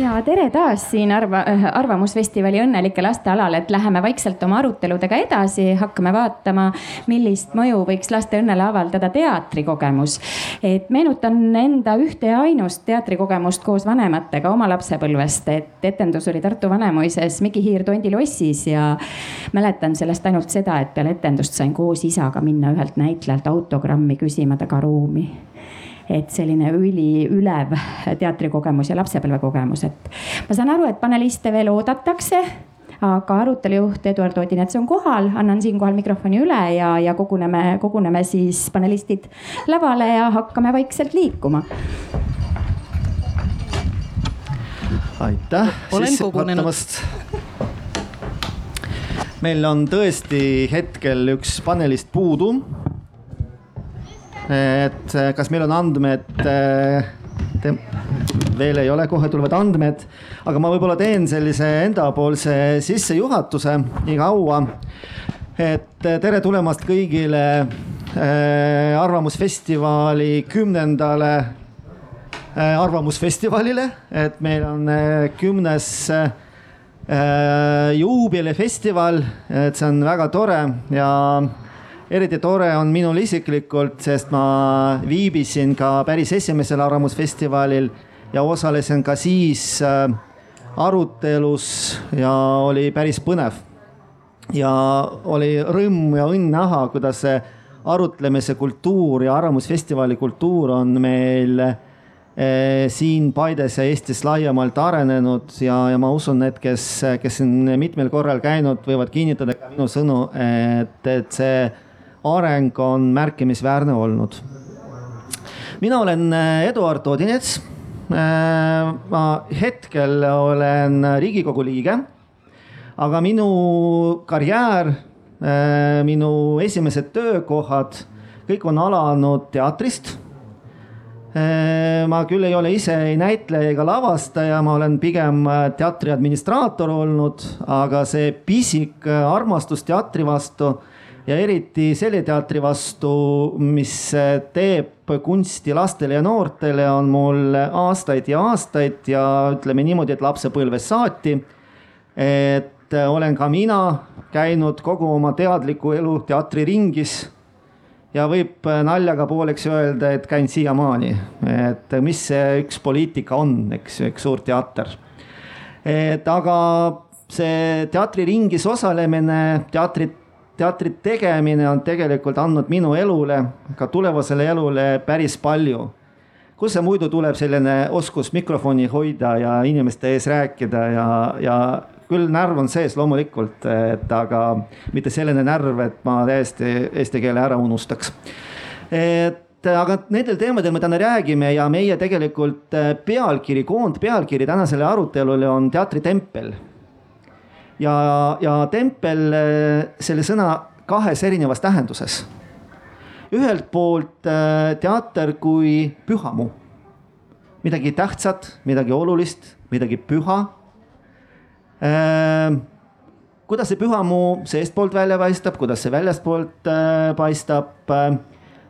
ja tere taas siin arva, äh, Arvamusfestivali õnnelike laste alal, et läheme vaikselt oma aruteludega edasi, hakkame vaatama, millist mõju võiks laste õnnele avaldada teatrikogemus. et meenutan enda ühte ja ainust teatrikogemust koos vanematega oma lapsepõlvest, et etendus oli Tartu Vanemuises Miki Hiir tondilossis ja mäletan sellest ainult seda, et peale etendust sain koos isaga minna ühelt näitlejalt autogrammi küsima tagaruumi et selline üliülev teatrikogemus ja lapsepõlvekogemus, et ma saan aru, et paneliste veel oodatakse aga arutelujuht Eduard Odinets on kohal, annan siinkohal mikrofoni üle ja, ja koguneme, koguneme siis panelistid lavale ja hakkame vaikselt liikuma. aitäh sissejuhatamast. meil on tõesti hetkel üks panelist puudu et eh, kas meil on andmed eh, te, veel ei ole, kohe tulevad andmed, aga ma võib-olla teen sellise endapoolse sissejuhatuse nii kaua. et eh, tere tulemast kõigile äh, Arvamusfestivali kümnendale äh, Arvamusfestivalile, et meil on äh, kümnes äh, juubelifestival, et see on väga tore ja eriti tore on minul isiklikult, sest ma viibisin ka päris esimesel Arvamusfestivalil ja osalesin ka siis äh, arutelus ja oli päris põnev. ja oli rõõm ja õnn näha, kuidas see arutlemise kultuur ja Arvamusfestivali kultuur on meil eh, siin Paides ja Eestis laiemalt arenenud ja, ja ma usun, et kes, kes on mitmel korral käinud, võivad kinnitada ka minu sõnu, et, et see areng on märkimisväärne olnud. mina olen äh, Eduard Odinets. Äh, ma hetkel olen Riigikogu liige, aga minu karjäär, äh, minu esimesed töökohad, kõik on alanud teatrist ma küll ei ole ise ei näitleja ega lavastaja, ma olen pigem teatri administraator olnud, aga see pisik armastus teatri vastu ja eriti selle teatri vastu, mis teeb kunsti lastele ja noortele, on mul aastaid ja aastaid ja ütleme niimoodi, et lapsepõlvest saati. et olen ka mina käinud kogu oma teadliku elu teatriringis ja võib naljaga pooleks öelda, et käin siiamaani, et mis see üks poliitika on, eks ju, üks suur teater. et aga see teatriringis osalemine, teatrit teatri tegemine on tegelikult andnud minu elule, ka tulevasele elule päris palju. kust see muidu tuleb selline oskus mikrofoni hoida ja inimeste ees rääkida ja, ja küll närv on sees loomulikult, et aga mitte selline närv, et ma täiesti eesti keele ära unustaks. et aga nendel teemadel me täna räägime ja meie tegelikult pealkiri, koondpealkiri tänasele arutelule on teatritempel ja, ja tempel äh, selle sõna kahes erinevas tähenduses. ühelt poolt äh, teater kui pühamu, midagi tähtsat, midagi olulist, midagi püha. Äh, kuidas see pühamu seestpoolt välja paistab, kuidas see väljastpoolt paistab,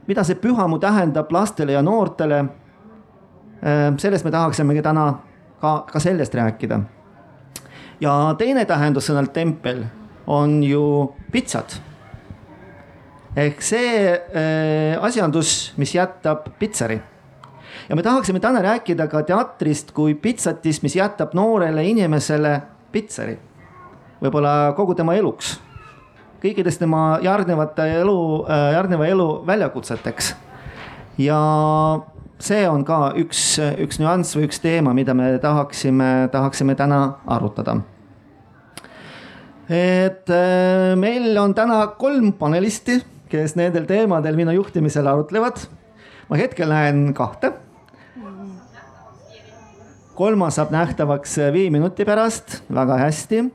mida see pühamu tähendab lastele ja noortele. sellest me tahaksimegi täna ka, ka sellest rääkida ja teine tähendus sõnal tempel on ju pitsad. ehk see äh, asjandus, mis jätab pitseri. ja me tahaksime täna rääkida ka teatrist kui pitsatist, mis jätab noorele inimesele pitseri. võib-olla kogu tema eluks, kõikidest tema järgnevate elu äh,, järgneva elu väljakutseteks. ja see on ka üks, üks nüanss või üks teema, mida me tahaksime, tahaksime täna arutada et äh, meil on täna kolm panelisti, kes nendel teemadel minu juhtimisel arutlevad. ma hetkel näen kahte. kolmas saab nähtavaks viie minuti pärast, väga hästi.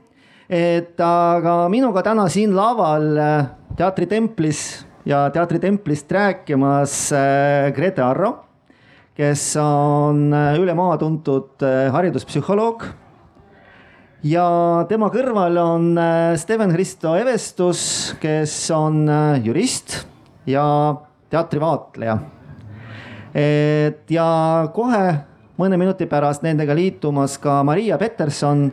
et aga minuga täna siin laval äh, teatritemplis ja teatritemplist rääkimas äh, Grete Arro, kes on üle maa tuntud hariduspsühholoog ja tema kõrval on äh, Steven Hristo Evestus, kes on äh, jurist ja teatrivaatleja. et ja kohe mõne minuti pärast nendega liitumas ka Maria Peterson,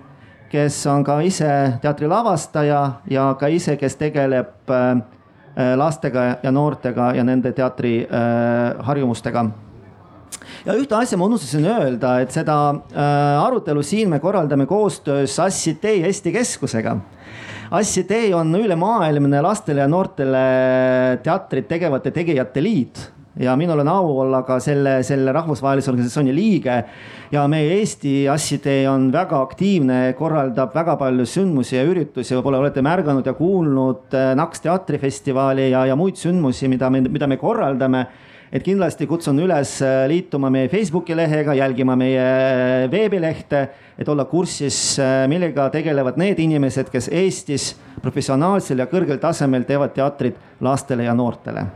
kes on ka ise teatrilavastaja ja ka ise, kes tegeleb äh, lastega ja noortega ja nende teatriharjumustega ja ühte asja ma unustasin öelda, et seda äh, arutelu siin me korraldame koostöös Assitei Eesti Keskusega. Assitei on ülemaailmne lastele ja noortele teatrit tegevate tegijate liit ja minul on au olla ka selle, selle rahvusvahelise organisatsiooni liige. ja meie Eesti Assitee on väga aktiivne, korraldab väga palju sündmusi ja üritusi, võib-olla olete märganud ja kuulnud äh, Naks teatrifestivali ja, ja muid sündmusi, mida me, mida me korraldame et kindlasti kutsun üles äh, liituma meie Facebooki lehega, jälgima meie äh, veebilehte, et olla kursis, äh, millega tegelevad need inimesed, kes Eestis professionaalsel ja kõrgel tasemel teevad teatrit lastele ja noortele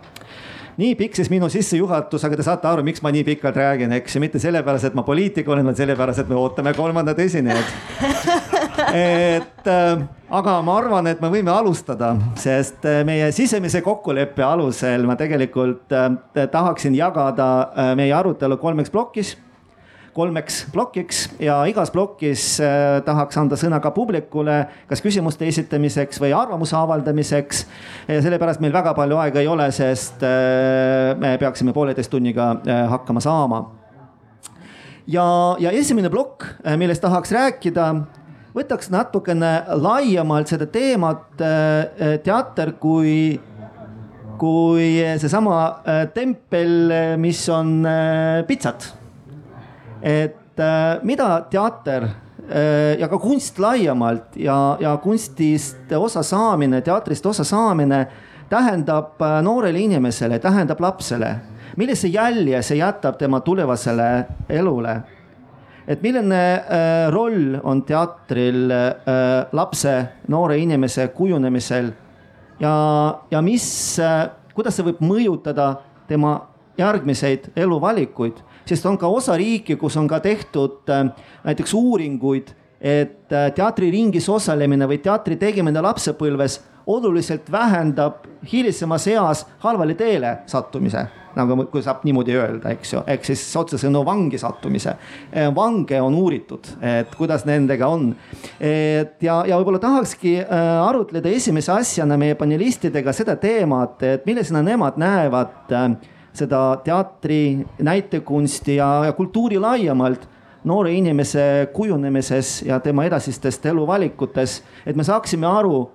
nii pikk siis minu sissejuhatus, aga te saate aru, miks ma nii pikalt räägin, eks ju, mitte sellepärast, et ma poliitik olen, vaid sellepärast, et me ootame kolmandat esinejat. et äh, aga ma arvan, et me võime alustada, sest äh, meie sisemise kokkuleppe alusel ma tegelikult äh, tahaksin jagada meie arutelu kolmeks plokis kolmeks plokiks ja igas plokis tahaks anda sõna ka publikule, kas küsimuste esitamiseks või arvamuse avaldamiseks. sellepärast meil väga palju aega ei ole, sest me peaksime pooleteist tunniga hakkama saama. ja, ja esimene plokk, millest tahaks rääkida võtaks natukene laiemalt seda teemat teater kui, kui seesama tempel, mis on pitsat et äh, mida teater äh, ja ka kunst laiemalt ja, ja kunstist osa saamine, teatrist osa saamine tähendab äh, noorele inimesele, tähendab lapsele, millise jälje see jätab tema tulevasele elule. Et milline äh, roll on teatril äh, lapse, noore inimese kujunemisel ja, ja mis äh,, kuidas see võib mõjutada tema järgmiseid eluvalikuid? Sest on ka osariike, kus on ka tehtud näiteks uuringuid, et teatriringis osalemine või teatri tegemine lapsepõlves oluliselt vähendab hilisemas eas halvale teele sattumise, nagu kui saab niimoodi öelda, eks ju, ehk siis otsesõnu vangi sattumise. Äh, vange on uuritud, et kuidas nendega on. et ja, ja võib-olla tahakski arutleda esimese asjana meie panelistidega seda teemat, et millisena nemad näevad äh, seda teatri, näitekunsti ja, ja kultuuri laiemalt noore inimese kujunemises ja tema edasistes eluvalikutes, et me saaksime aru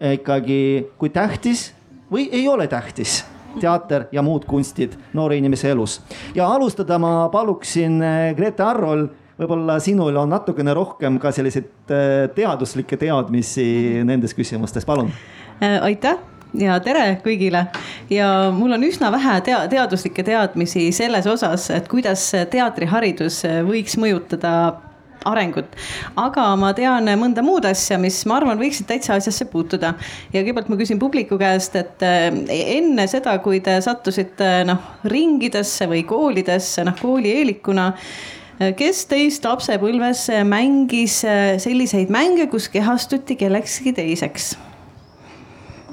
ikkagi, kui tähtis või ei ole tähtis teater ja muud kunstid noore inimese elus. ja alustada ma paluksin eh, Grete Arrol, võib-olla sinul on natukene rohkem ka selliseid eh, teaduslikke teadmisi nendes küsimustes, palun. Äh, aitäh ja tere kõigile ja mul on üsna vähe tea teaduslikke teadmisi selles osas, et kuidas teatriharidus võiks mõjutada arengut. aga ma tean mõnda muud asja, mis ma arvan, võiksid täitsa asjasse puutuda. ja kõigepealt ma küsin publiku käest, et eh, enne seda, kui te sattusite noh ringidesse või koolidesse, noh koolieelikuna kes teist lapsepõlves mängis eh, selliseid mänge, kus kehastuti kellekski teiseks?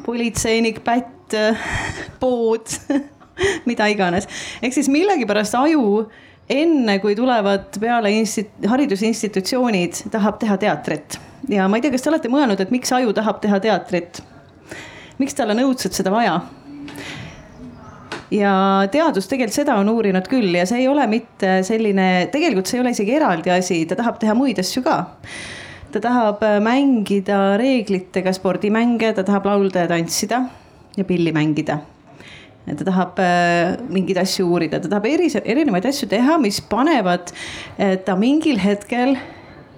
politseinik, pätt, pood mida iganes. ehk siis millegipärast aju enne, kui tulevad peale instit-, haridusinstitutsioonid, tahab teha teatrit. ja ma ei tea, kas te olete mõelnud, et miks aju tahab teha teatrit? miks tal on õudselt seda vaja? ja teadus tegelikult seda on uurinud küll ja see ei ole mitte selline, tegelikult see ei ole isegi eraldi asi, ta tahab teha muid asju ka ta tahab äh, mängida reeglitega spordimänge, ta tahab laulda ja tantsida ja pilli mängida ta tahab äh, mingeid asju uurida, ta tahab eri, erinevaid asju teha, mis panevad äh, ta mingil hetkel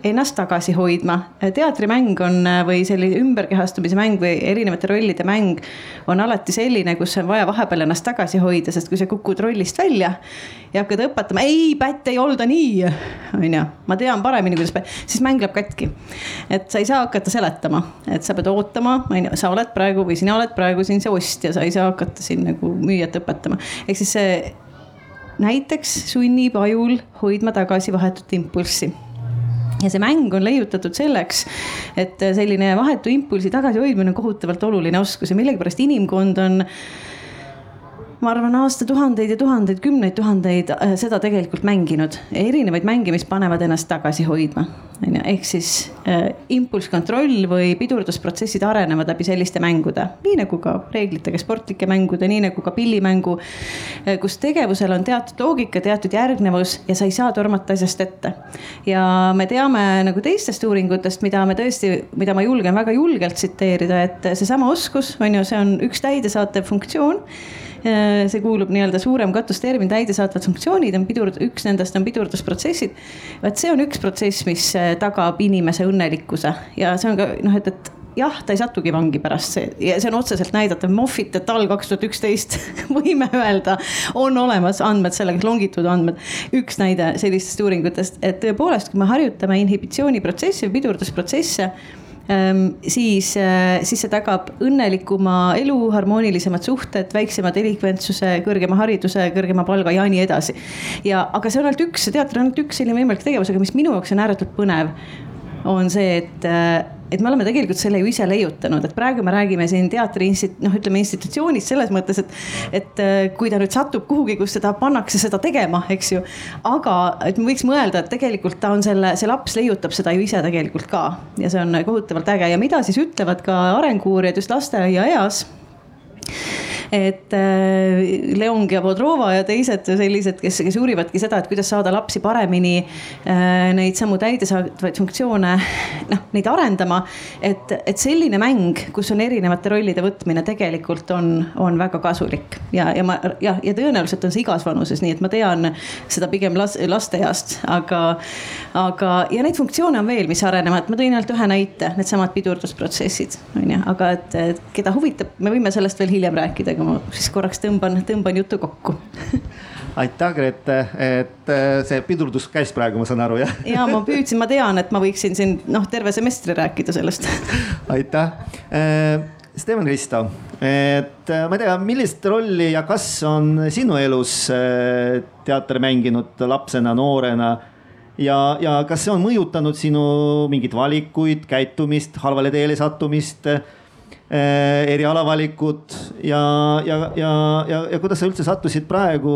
ennast tagasi hoidma. teatrimäng on või selline ümberkehastumise mäng või erinevate rollide mäng on alati selline, kus on vaja vahepeal ennast tagasi hoida, sest kui sa kukud rollist välja ja hakkad õpetama, ei, pätt ei olda nii, on ju. ma tean paremini, kuidas, siis mäng läheb katki. et sa ei saa hakata seletama, et sa pead ootama, on ju, sa oled praegu või sina oled praegu siin see ostja, sa ei saa hakata siin nagu müüjat õpetama. ehk siis see näiteks sunnib ajul hoidma tagasi vahetut impulssi ja see mäng on leiutatud selleks, et selline vahetu impulsi tagasihoidmine on kohutavalt oluline oskus ja millegipärast inimkond on ma arvan, aastatuhandeid ja tuhandeid, kümneid tuhandeid äh, seda tegelikult mänginud. erinevaid mänge, mis panevad ennast tagasi hoidma, on ju, ehk siis äh, impulsskontroll või pidurdusprotsessid arenevad läbi selliste mängude. nii nagu ka reeglitega sportlike mängude, nii nagu ka pillimängu äh,, kus tegevusel on teatud loogika, teatud järgnevus ja sa ei saa tormata asjast ette. ja me teame nagu teistest uuringutest, mida me tõesti, mida ma julgen väga julgelt tsiteerida, et seesama oskus on ju, see on üks täidesaatev funktsioon see kuulub nii-öelda suurem katustermin, täidesaatvad funktsioonid on pidur, üks nendest on pidurdusprotsessid. vot see on üks protsess, mis äh, tagab inimese õnnelikkuse ja see on ka noh, et, et jah, ta ei satugi vangi pärast see ja see on otseselt näidatav, Moffitt et all kaks tuhat üksteist võime öelda, on olemas andmed sellega, longitud andmed. üks näide sellistest uuringutest, et tõepoolest, kui me harjutame inhibitsiooniprotsessi või pidurdusprotsesse siis, äh, siis see tagab õnnelikuma elu, harmoonilisemad suhted, väiksema delikventsuse, kõrgema hariduse, kõrgema palga ja nii edasi. ja, aga see on ainult üks, teater on ainult üks selline võimalik tegevus, aga mis minu jaoks on ääretult põnev, on see, et äh, et me oleme tegelikult selle ju ise leiutanud, et praegu me räägime siin teatri instit-, noh, ütleme institutsioonist selles mõttes, et. et äh, kui ta nüüd satub kuhugi, kus teda pannakse seda tegema, eks ju. aga, et me võiks mõelda, et tegelikult ta on selle, see laps leiutab seda ju ise tegelikult ka ja see on kohutavalt äge ja mida siis ütlevad ka arengu-uurijad just lasteaiaeas et äh, Leong ja Bodrova ja teised sellised, kes, kes uurivadki seda, et kuidas saada lapsi paremini äh, neid samu täidesaatvaid funktsioone, noh, neid arendama. et, et selline mäng, kus on erinevate rollide võtmine, tegelikult on, on väga kasulik ja, ja ma jah, ja tõenäoliselt on see igas vanuses, nii et ma tean seda pigem las, lasteeast, aga, aga ja neid funktsioone on veel, mis arenevad, ma tõin ainult ühe näite, needsamad pidurdusprotsessid on ju, aga et, et keda huvitab, me võime sellest veel hiljem rääkida aga ma siis korraks tõmban, tõmban jutu kokku. Aitäh, Grete, et äh, see pidurdus käis praegu, ma saan aru, jah? ja ma püüdsin, ma tean, et ma võiksin siin noh, terve semestri rääkida sellest. Aitäh. Äh, Steven Risto, et äh, ma ei tea, millist rolli ja kas on sinu elus teater mänginud lapsena, noorena? Ja, ja kas see on mõjutanud sinu mingeid valikuid, käitumist, halvale teele sattumist? Eh, erialavalikud ja, ja, ja, ja, ja kuidas sa üldse sattusid praegu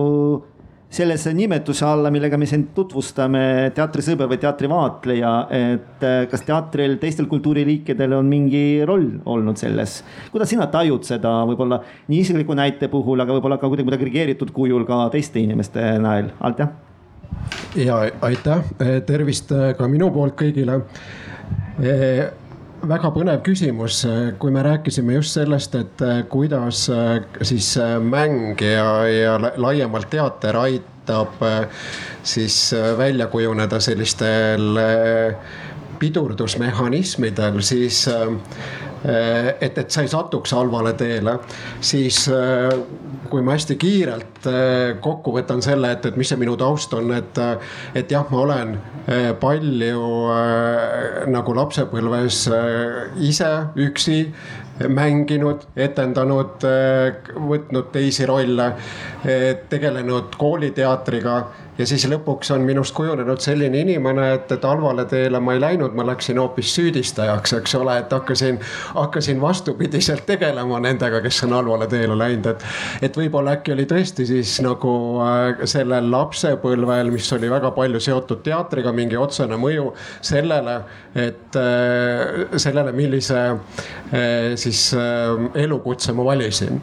sellise nimetuse alla, millega me sind tutvustame, teatrisõber või teatrivaatleja, et eh, kas teatril, teistel kultuuriliikidel on mingi roll olnud selles? kuidas sina tajud seda võib-olla nii isikliku näite puhul, aga võib-olla ka kuidagi agregeeritud kujul ka teiste inimeste näol, Alt jah? ja aitäh, tervist ka minu poolt kõigile väga põnev küsimus, kui me rääkisime just sellest, et eh, kuidas eh, siis eh, mäng ja, ja laiemalt teater aitab siis välja kujuneda sellistel pidurdusmehhanismidel, siis et, et sa ei satuks halvale teele, siis kui ma hästi kiirelt kokku võtan selle, et, et mis see minu taust on, et, et jah, ma olen Eh, palju nagu lapsepõlves ise üksi mänginud, etendanud, võtnud teisi rolle, tegelenud kooliteatriga ja siis lõpuks on minust kujunenud selline inimene, et, et halvale teele ma ei läinud, ma läksin hoopis süüdistajaks, eks ole, et hakkasin, hakkasin vastupidiselt tegelema nendega, kes on halvale teele läinud, et. et võib-olla äkki oli tõesti siis nagu äh, sellel lapsepõlvel, mis oli väga palju seotud teatriga, mingi otsene mõju sellele, et äh, sellele, millise äh, siis elukutse ma valisin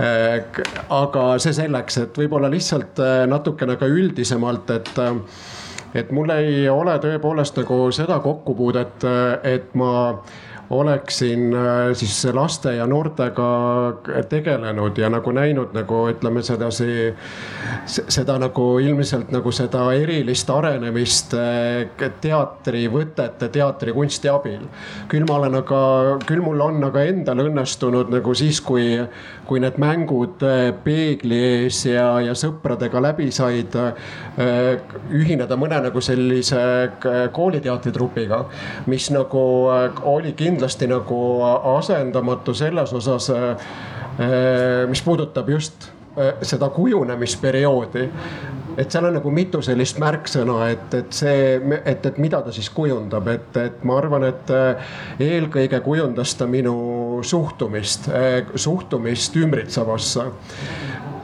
aga see selleks, et võib-olla lihtsalt äh, natukene ka üldisemalt, et äh, et mul ei ole tõepoolest nagu seda kokkupuudet, et ma oleksin äh, siis laste ja noortega tegelenud ja nagu näinud nagu ütleme sedasi, seda nagu ilmselt nagu seda erilist arenemist äh, teatrivõtete, teatrikunsti abil. küll ma olen aga, küll mul on aga endal õnnestunud nagu siis, kui, kui need mängud äh, peegli ees ja, ja sõpradega läbi said, ühineda mõne nagu sellise kooliteatritrupiga, mis nagu oli kindlasti kindlasti nagu asendamatu selles osas, eh, mis puudutab just eh, seda kujunemisperioodi. et seal on nagu mitu sellist märksõna, et, et see, et, et mida ta siis kujundab, et, et ma arvan, et eelkõige kujundas ta minu suhtumist, suhtumist ümbritsevasse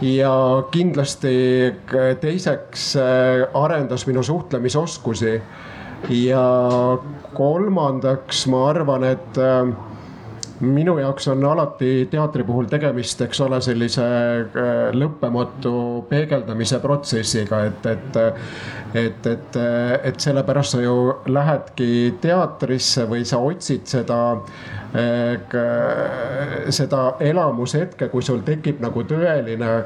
ja kindlasti teiseks arendas minu suhtlemisoskusi. Ja kolmandaks ma arvan, et minu jaoks on alati teatri puhul tegemist, eks ole, sellise äh, lõppematu peegeldamise protsessiga, et, et. et, et, et sellepärast sa ju lähedki teatrisse või sa otsid seda äh, seda elamushetke, kui sul tekib nagu tõeline äh,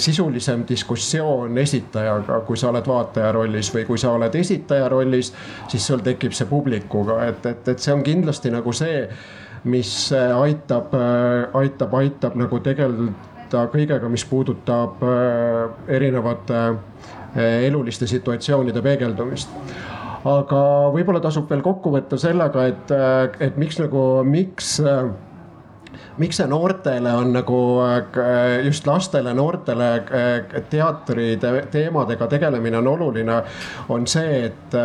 sisulisem diskussioon esitajaga, kui sa oled vaataja rollis või kui sa oled esitaja rollis, siis sul tekib see publikuga, et, et, et see on kindlasti nagu see mis äh, aitab, äh, aitab, aitab nagu tegeleda kõigega, mis puudutab äh, erinevate eluliste situatsioonide peegeldumist. Aga võib-olla tasub veel kokku võtta sellega, et, et miks nagu, miks miks see noortele on nagu just lastele, noortele teatri teemadega tegelemine on oluline, on see, et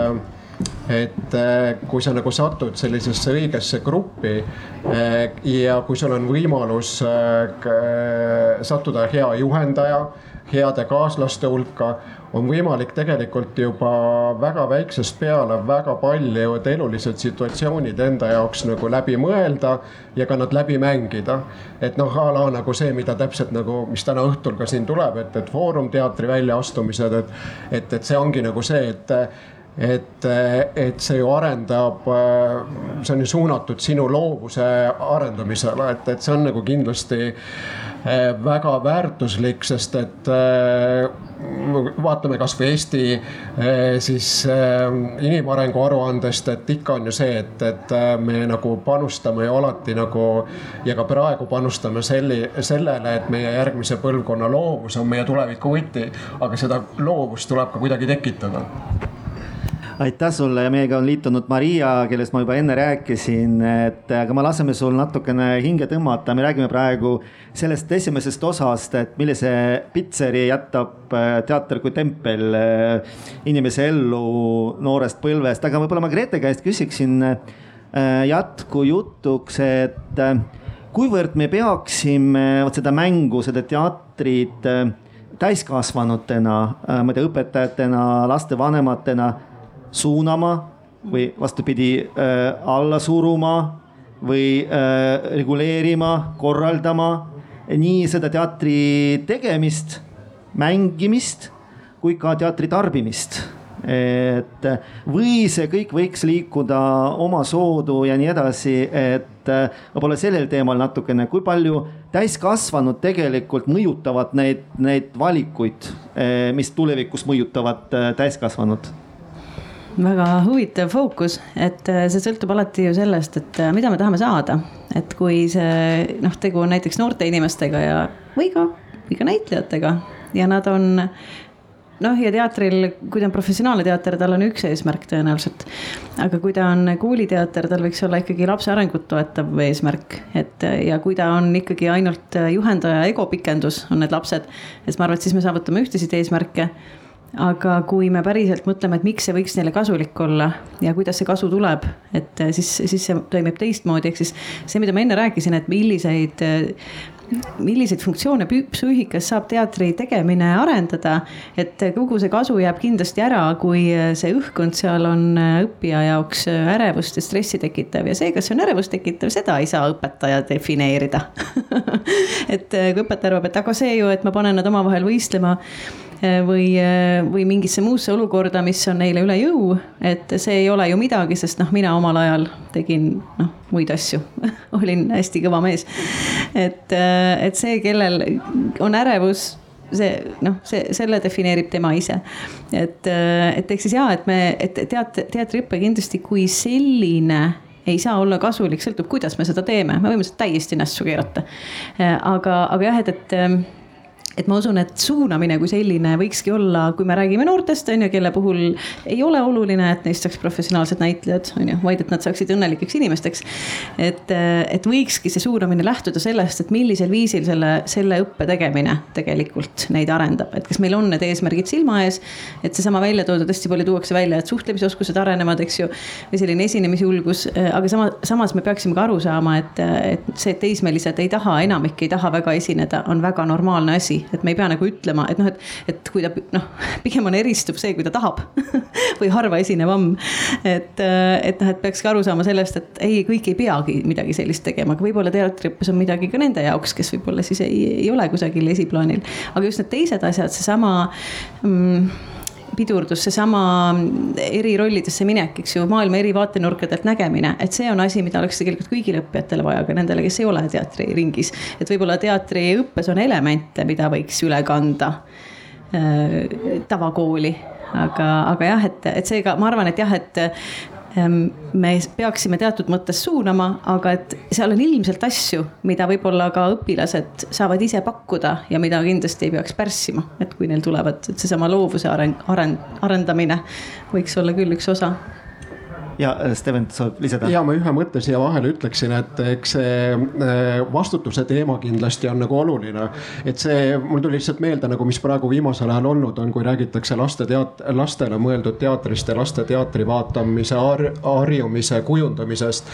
et äh, kui sa nagu satud sellisesse õigesse gruppi äh, ja kui sul on võimalus äh, sattuda hea juhendaja, heade kaaslaste hulka, on võimalik tegelikult juba väga väiksest peale väga paljud elulised situatsioonid enda jaoks nagu läbi mõelda ja ka nad läbi mängida. et noh, a la nagu see, mida täpselt nagu, mis täna õhtul ka siin tuleb, et, et Foorum teatri väljaastumised, et, et, et see ongi nagu see, et et, et see ju arendab, see on ju suunatud sinu loovuse arendamisele, et, et see on nagu kindlasti eh, väga väärtuslik, sest et eh, vaatame kasvõi Eesti eh, siis inimarengu aruandest, et ikka on ju see, et, et me nagu panustame ju alati nagu ja ka praegu panustame selli, sellele, et meie järgmise põlvkonna loovus on meie tuleviku võti, aga seda loovust tuleb ka kuidagi tekitada aitäh sulle ja meiega on liitunud Maria, kellest ma juba enne rääkisin, et aga me laseme sul natukene hinge tõmmata, me räägime praegu sellest esimesest osast, et millise pitseri jätab äh, teater kui tempel äh, inimese ellu noorest põlvest, aga võib-olla ma Grete käest küsiksin äh, jätkujutuks, et kuivõrd me peaksime vot seda mängu, seda teatrit täiskasvanutena, ma ei tea, õpetajatena, lastevanematena suunama või vastupidi äh, alla suruma või äh, reguleerima, korraldama nii seda teatri tegemist, mängimist kui ka teatri tarbimist. Et või see kõik võiks liikuda omasoodu ja nii edasi, et äh, võib-olla sellel teemal natukene, kui palju täiskasvanud tegelikult mõjutavad neid, neid valikuid, äh, mis tulevikus mõjutavad äh, täiskasvanud väga huvitav fookus, et äh, see sõltub alati ju sellest, et äh, mida me tahame saada. et kui see noh, tegu on näiteks noorte inimestega ja, või ka, või ka näitlejatega ja nad on noh, ja teatril, kui ta on professionaalne teater, tal on üks eesmärk tõenäoliselt. aga kui ta on kooliteater, tal võiks olla ikkagi lapse arengut toetav eesmärk, et ja kui ta on ikkagi ainult juhendaja ego pikendus, on need lapsed, siis ma arvan, et siis me saavutame ühtesid eesmärke aga kui me päriselt mõtleme, et miks see võiks neile kasulik olla ja kuidas see kasu tuleb, et eh, siis, siis see toimib teistmoodi, ehk siis see, mida ma enne rääkisin, et milliseid milliseid funktsioone psüühikas saab teatri tegemine arendada. et kogu see kasu jääb kindlasti ära, kui see õhkkond seal on õppija jaoks ärevust ja stressi tekitav ja see, kas see on ärevust tekitav, seda ei saa õpetaja defineerida et kui õpetaja arvab, et aga see ju, et ma panen nad omavahel võistlema Eh, või, eh, või mingisse muusse olukorda, mis on neile üle jõu. et see ei ole ju midagi, sest noh, mina omal ajal tegin noh, muid asju olin hästi kõva mees. et, eh, et see, kellel on ärevus see noh, see, selle defineerib tema ise. et, et ehk siis ja, et me, et teat-, teatriõpe kindlasti kui selline ei saa olla kasulik, sõltub, kuidas me seda teeme, me võime seda täiesti nässu keerata. aga, aga jah, et, et et ma usun, et suunamine kui selline võikski olla, kui me räägime noortest, on ju, kelle puhul ei ole oluline, et neist saaks professionaalsed näitlejad, on ju, vaid et nad saaksid õnnelikeks inimesteks. et, et võikski see suunamine lähtuda sellest, et millisel viisil selle, selle õppe tegemine tegelikult neid arendab, et kas meil on need eesmärgid silma ees. et seesama välja toodud, hästi palju tuuakse välja, et suhtlemisoskused arenevad, eks ju, või selline esinemisjulgus, aga sama, samas me peaksime ka aru saama, et, et see, et teismelised ei taha, enamik ei taha väga esineda, on väga normaalne asi et me ei pea nagu ütlema, et noh, et, et kui ta noh, pigem on eristuv see, kui ta tahab või harva esinevam. et, et noh, et peakski aru saama sellest, et ei, kõik ei peagi midagi sellist tegema, aga võib-olla teatriõppes on midagi ka nende jaoks, kes võib-olla siis ei, ei ole kusagil esiplaanil. aga just need teised asjad, seesama mm, pidurdus seesama eri rollidesse minek, eks ju, maailma eri vaatenurkadelt nägemine, et see on asi, mida oleks tegelikult kõigile õppijatele vaja, ka nendele, kes ei ole teatriringis. et võib-olla teatriõppes on elemente, mida võiks üle kanda äh, tavakooli aga, aga jah, et, et seega ma arvan, et jah, et me peaksime teatud mõttes suunama, aga et seal on ilmselt asju, mida võib-olla ka õpilased saavad ise pakkuda ja mida kindlasti ei peaks pärssima, et kui neil tulevad, et seesama loovuse areng, areng, arendamine võiks olla küll üks osa ja äh, Steven soovib lisada. ja ma ühe mõtte siia vahele ütleksin, et eks see äh, vastutuse teema kindlasti on nagu oluline. et see, mul tuli lihtsalt meelde nagu, mis praegu viimasel ajal olnud on, kui räägitakse laste teat-, lastele mõeldud teatrist ja laste teatri vaatamise har,, harjumise kujundamisest.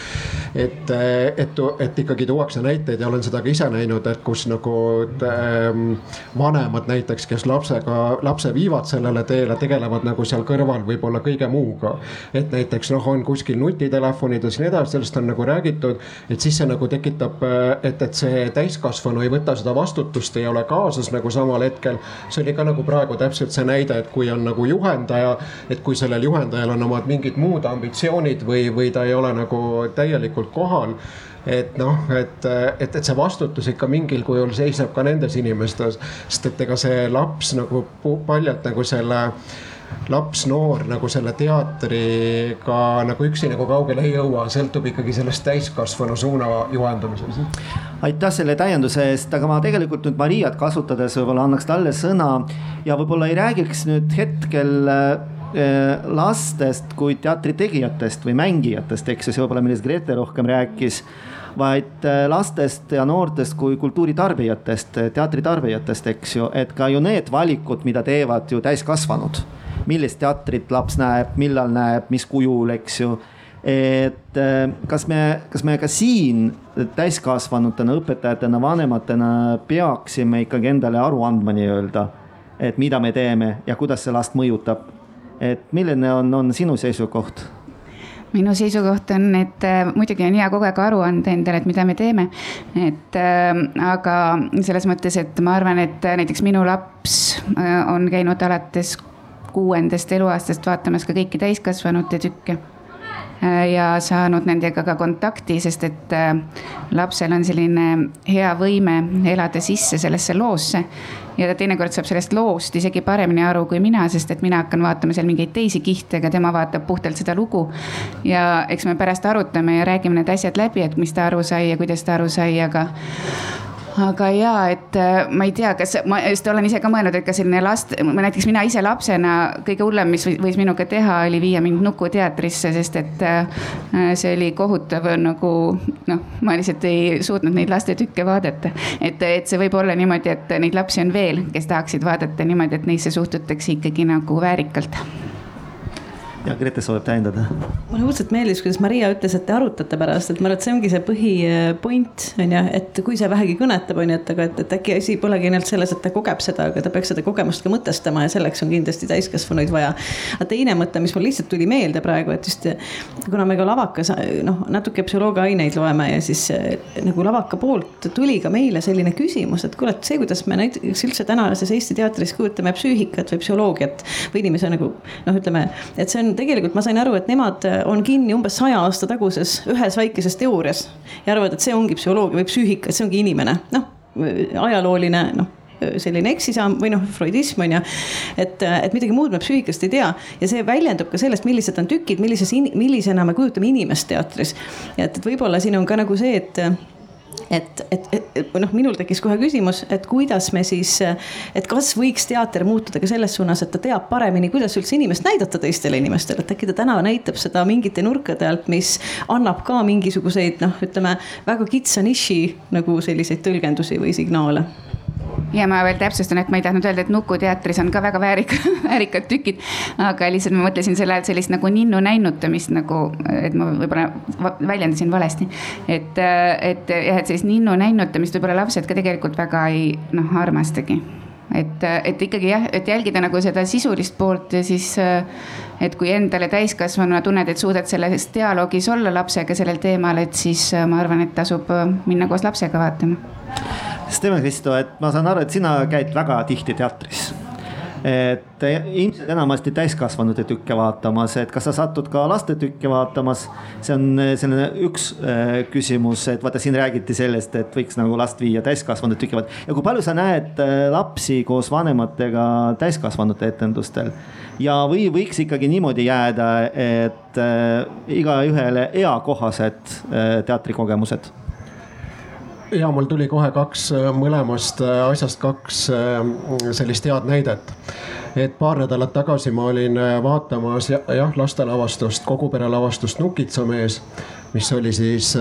et, et, et ikkagi tuuakse näiteid ja olen seda ka ise näinud, et kus nagu et, ähm, vanemad näiteks, kes lapsega, lapse viivad sellele teele, tegelevad nagu seal kõrval võib-olla kõige muuga. et näiteks noh on kuskil nutitelefonides ja nii edasi, sellest on nagu räägitud. et siis see nagu tekitab, et, et see täiskasvanu ei võta seda vastutust, ei ole kaasas nagu samal hetkel. see oli ka nagu praegu täpselt see näide, et kui on nagu juhendaja, et kui sellel juhendajal on omad mingid muud ambitsioonid või, või ta ei ole nagu täielikult kohal et noh, et, et, et see vastutus ikka mingil kujul seisneb ka nendes inimestes, sest et ega see laps nagu paljalt nagu selle laps, noor nagu selle teatriga nagu üksi nagu kaugele ei jõua, sõltub ikkagi sellest täiskasvanu suuna juhendumisest. aitäh selle täienduse eest, aga ma tegelikult nüüd Mariat kasutades võib-olla annaks talle sõna ja võib-olla ei räägiks nüüd hetkel äh, lastest kui teatri tegijatest või mängijatest, eks ju, see võib-olla, millest Grete rohkem rääkis vaid äh, lastest ja noortest kui kultuuritarbijatest, teatritarbijatest, eks ju, et ka ju need valikud, mida teevad ju täiskasvanud millist teatrit laps näeb, millal näeb, mis kujul, eks ju et äh, kas me, kas me ka siin täiskasvanutena, õpetajatena, vanematena peaksime ikkagi endale aru andma nii-öelda, et mida me teeme ja kuidas see last mõjutab. et milline on, on sinu seisukoht? Minu seisukoht on, et äh, muidugi on hea kogu aeg aru anda endale, et mida me teeme. et äh, aga selles mõttes, et ma arvan, et näiteks minu laps äh, on käinud alates kuuendast eluaastast vaatamas ka kõiki täiskasvanute tükke äh, ja saanud nendega ka kontakti, sest et äh, lapsel on selline hea võime elada sisse sellesse loosse. ja ta teinekord saab sellest loost isegi paremini aru kui mina, sest et mina hakkan vaatama seal mingeid teisi kihte, aga tema vaatab puhtalt seda lugu. ja eks me pärast arutame ja räägime need asjad läbi, et mis ta aru sai ja kuidas ta aru sai, aga aga ja, et äh, ma ei tea, kas ma just olen ise ka mõelnud, et ka selline last, näiteks mina ise lapsena kõige hullem, mis võis minuga teha, oli viia mind Nukuteatrisse, sest et äh, see oli kohutav nagu noh, ma lihtsalt ei suutnud neid lastetükke vaadata. et, et see võib olla niimoodi, et neid lapsi on veel, kes tahaksid vaadata niimoodi, et neisse suhtutakse ikkagi nagu väärikalt ja Grete soovib täiendada. mulle õudselt meeldis, kuidas Maria ütles, et te arutate pärast, et ma arvan, et see ongi see põhipoint on ju, et kui see vähegi kõnetab, on ju, et aga, et, et äkki asi polegi ainult selles, et ta kogeb seda, aga ta peaks seda kogemust ka mõtestama ja selleks on kindlasti täiskasvanuid vaja. aga teine mõte, mis mul lihtsalt tuli meelde praegu, et just kuna me ka lavakas noh, natuke psühholoogia aineid loeme ja siis nagu lavaka poolt tuli ka meile selline küsimus, et kuule, et see, kuidas me näiteks üldse tänases Eesti teatris kujutame psüühikat või psühholoogiat või inimese nagu noh, ütleme, et see on tegelikult ma sain aru, et nemad äh, on kinni umbes saja aasta taguses ühes väikeses teoorias. ja arvavad, et see ongi psühholoogia või psüühika, et see ongi inimene, noh ajalooline noh selline eksisaam või noh, freudism on ju. et, et midagi muud me psüühikast ei tea ja see väljendub ka sellest, millised on tükid, millises, millisena me kujutame inimest teatris. et, et võib-olla siin on ka nagu see, et et, et, et noh, minul tekkis kohe küsimus, et kuidas me siis, et kas võiks teater muutuda ka selles suunas, et ta teab paremini, kuidas üldse inimest näidata teistele inimestele, et äkki ta täna näitab seda mingite nurkade alt, mis annab ka mingisuguseid noh, ütleme väga kitsa niši nagu selliseid tõlgendusi või signaale ja ma veel täpsustan, et ma ei tahtnud öelda, et Nukuteatris on ka väga väärika, väärikad tükid. aga lihtsalt ma mõtlesin selle all sellist nagu ninnu näinutamist nagu, et ma võib-olla väljendasin valesti. et, et jah, et sellist ninnu näinutamist võib-olla lapsed ka tegelikult väga ei noh, armastagi et, et ikkagi jah, et jälgida nagu seda sisulist poolt ja siis, et kui endale täiskasvanuna tunned, et suudad selles dialoogis olla lapsega sellel teemal, et siis ma arvan, et tasub minna koos lapsega vaatama. Steven Kristo, et ma saan aru, et sina käid väga tihti teatris et ilmselt enamasti täiskasvanute tükke vaatamas, et kas sa satud ka laste tükke vaatamas. see on eh, selline üks äh, küsimus, et vaata, siin räägiti sellest, et võiks nagu last viia täiskasvanute tükke vaatama ja kui palju sa näed äh, lapsi koos vanematega täiskasvanute etendustel. ja, või võiks ikkagi niimoodi jääda, et igaühele eakohased teatrikogemused ja mul tuli kohe kaks äh, mõlemast äh, asjast kaks äh, sellist head näidet. et paar nädalat tagasi ma olin vaatamas jah, lastelavastust, kogu pere lavastust Nukitsamees, mis oli siis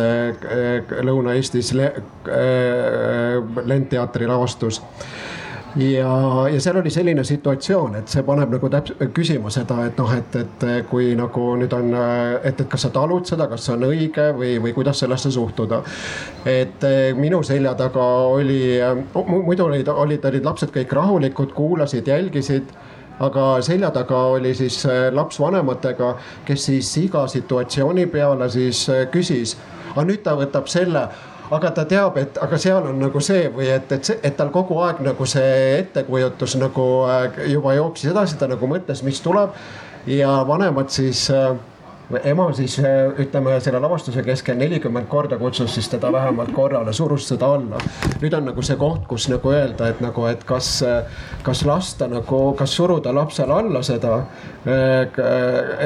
Lõuna-Eestis Lendteatri lavastus ja, ja seal oli selline situatsioon, et see paneb nagu täp-, küsima seda, et noh, et, et kui nagu nüüd on, et, et kas sa talud seda, kas see on õige või, või kuidas sellesse suhtuda. et eh, minu selja taga oli, muidu olid, olid, olid lapsed kõik rahulikud, kuulasid, jälgisid aga selja taga oli siis eh, laps vanematega, kes siis iga situatsiooni peale siis eh, küsis, aga nüüd ta võtab selle aga ta teab, et aga seal on nagu see või et, et et tal kogu aeg nagu see ettekujutus nagu äh, juba jooksis edasi, ta nagu mõtles, mis tuleb. Ja vanemad siis äh, ema siis äh, ütleme selle lavastuse keskel nelikümmend korda kutsus siis teda vähemalt korrale, surus seda alla. nüüd on nagu see koht, kus nagu öelda, et nagu, et kas, kas lasta nagu, kas suruda lapsele alla seda. Äh,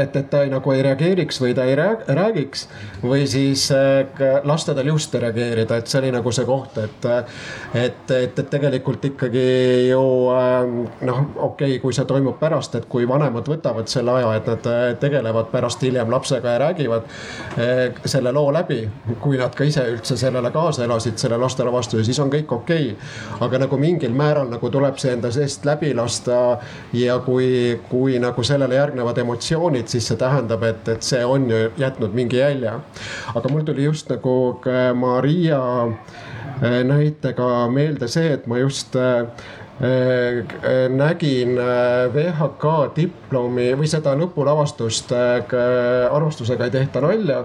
et, et ta ei, nagu ei reageeriks või ta ei räägiks või siis äh, lasta tal just reageerida, et see oli nagu see koht, et. et, et, et tegelikult ikkagi ju noh, okei okay,, kui see toimub pärast, et kui vanemad võtavad selle aja, et nad tegelevad pärast hiljem lapsega ja räägivad eh, selle loo läbi. kui nad ka ise üldse sellele kaasa elasid, selle lastele vastu ja siis on kõik okei okay.. aga nagu mingil määral nagu tuleb see enda seest läbi lasta ja kui, kui nagu sellele järgnevad emotsioonid, siis see tähendab, et, et see on ju jätnud mingi jälje. aga mul tuli just nagu Maria eh, näitega meelde see, et ma just äh, nägin äh, VHK diplomi või seda lõpulavastust arvustusega ei tehta nalja,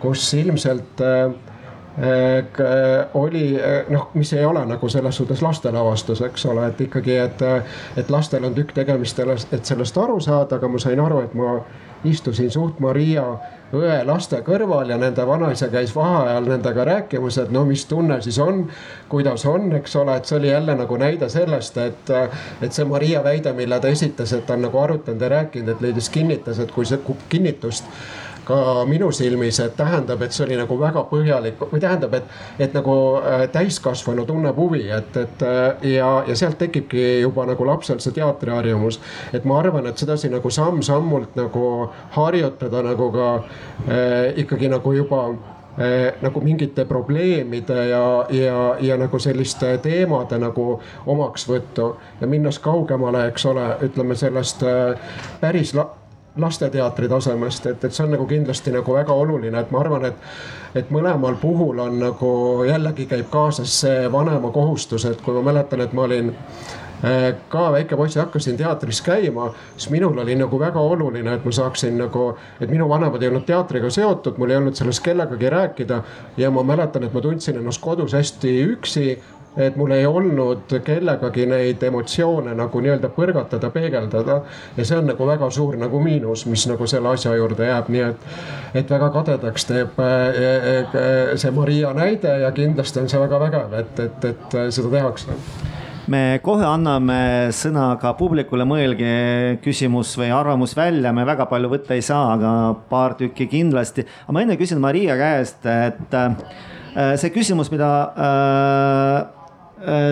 kus ilmselt oli noh, mis ei ole nagu selles suhtes lastelavastus, eks ole, et ikkagi, et, et lastel on tükk tegemist, et sellest aru saada, aga ma sain aru, et ma istusin suht Maria õe laste kõrval ja nende vanaisa käis vaheajal nendega rääkimas, et no mis tunne siis on, kuidas on, eks ole, et see oli jälle nagu näide sellest, et, et see Maria väide, mille ta esitas, et ta on nagu arutanud ja rääkinud, et leidis kinnitas, et kui see kinnitust ka minu silmis, et tähendab, et see oli nagu väga põhjalik või tähendab, et, et nagu äh, täiskasvanu tunneb huvi, et, et äh, ja, ja sealt tekibki juba nagu lapsel see teatriharjumus. et ma arvan, et sedasi nagu samm-sammult nagu harjutada nagu ka äh, ikkagi nagu juba eh, nagu mingite probleemide ja, ja, ja nagu selliste teemade nagu omaksvõttu ja minnes kaugemale, eks ole, ütleme sellest eh, päris lasteteatri tasemest, et, et see on nagu kindlasti nagu väga oluline, et ma arvan, et, et mõlemal puhul on nagu jällegi käib kaasas see vanema kohustus, et kui ma mäletan, et ma olin äh, ka väike poiss ja hakkasin teatris käima, siis minul oli nagu väga oluline, et ma saaksin nagu, et minu vanemad ei olnud teatriga seotud, mul ei olnud sellest kellegagi rääkida. ja ma mäletan, et ma tundsin ennast kodus hästi üksi et mul ei olnud kellegagi neid emotsioone nagu nii-öelda põrgatada, peegeldada. ja see on nagu väga suur nagu miinus, mis nagu selle asja juurde jääb, nii et, et väga kadedaks teeb äh, äh, see Maria näide ja kindlasti on see väga vägev, et, et, et seda tehakse me kohe anname sõna ka publikule, mõelge küsimus või arvamus välja, me väga palju võtta ei saa, aga paar tükki kindlasti. aga ma enne küsin Maria käest, et see küsimus, mida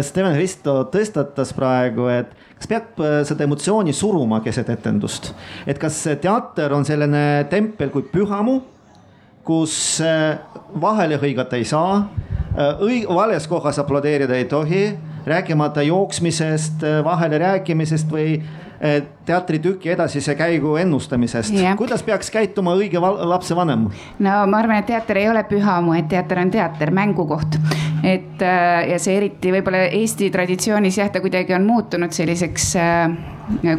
Steven Risto tõstatas praegu, et kas peab seda emotsiooni suruma keset etendust, et kas teater on selline tempel kui pühamu, kus vahele hõigata ei saa, õig-, vales kohas aplodeerida ei tohi, rääkimata jooksmisest, vahele rääkimisest või teatritüki edasise käigu ennustamisest kuidas peaks käituma õige lapsevanem? no ma arvan, et teater ei ole pühamu, et teater on teater, mängukoht. Et äh, ja see eriti võib-olla Eesti traditsioonis jah, ta kuidagi on muutunud selliseks äh,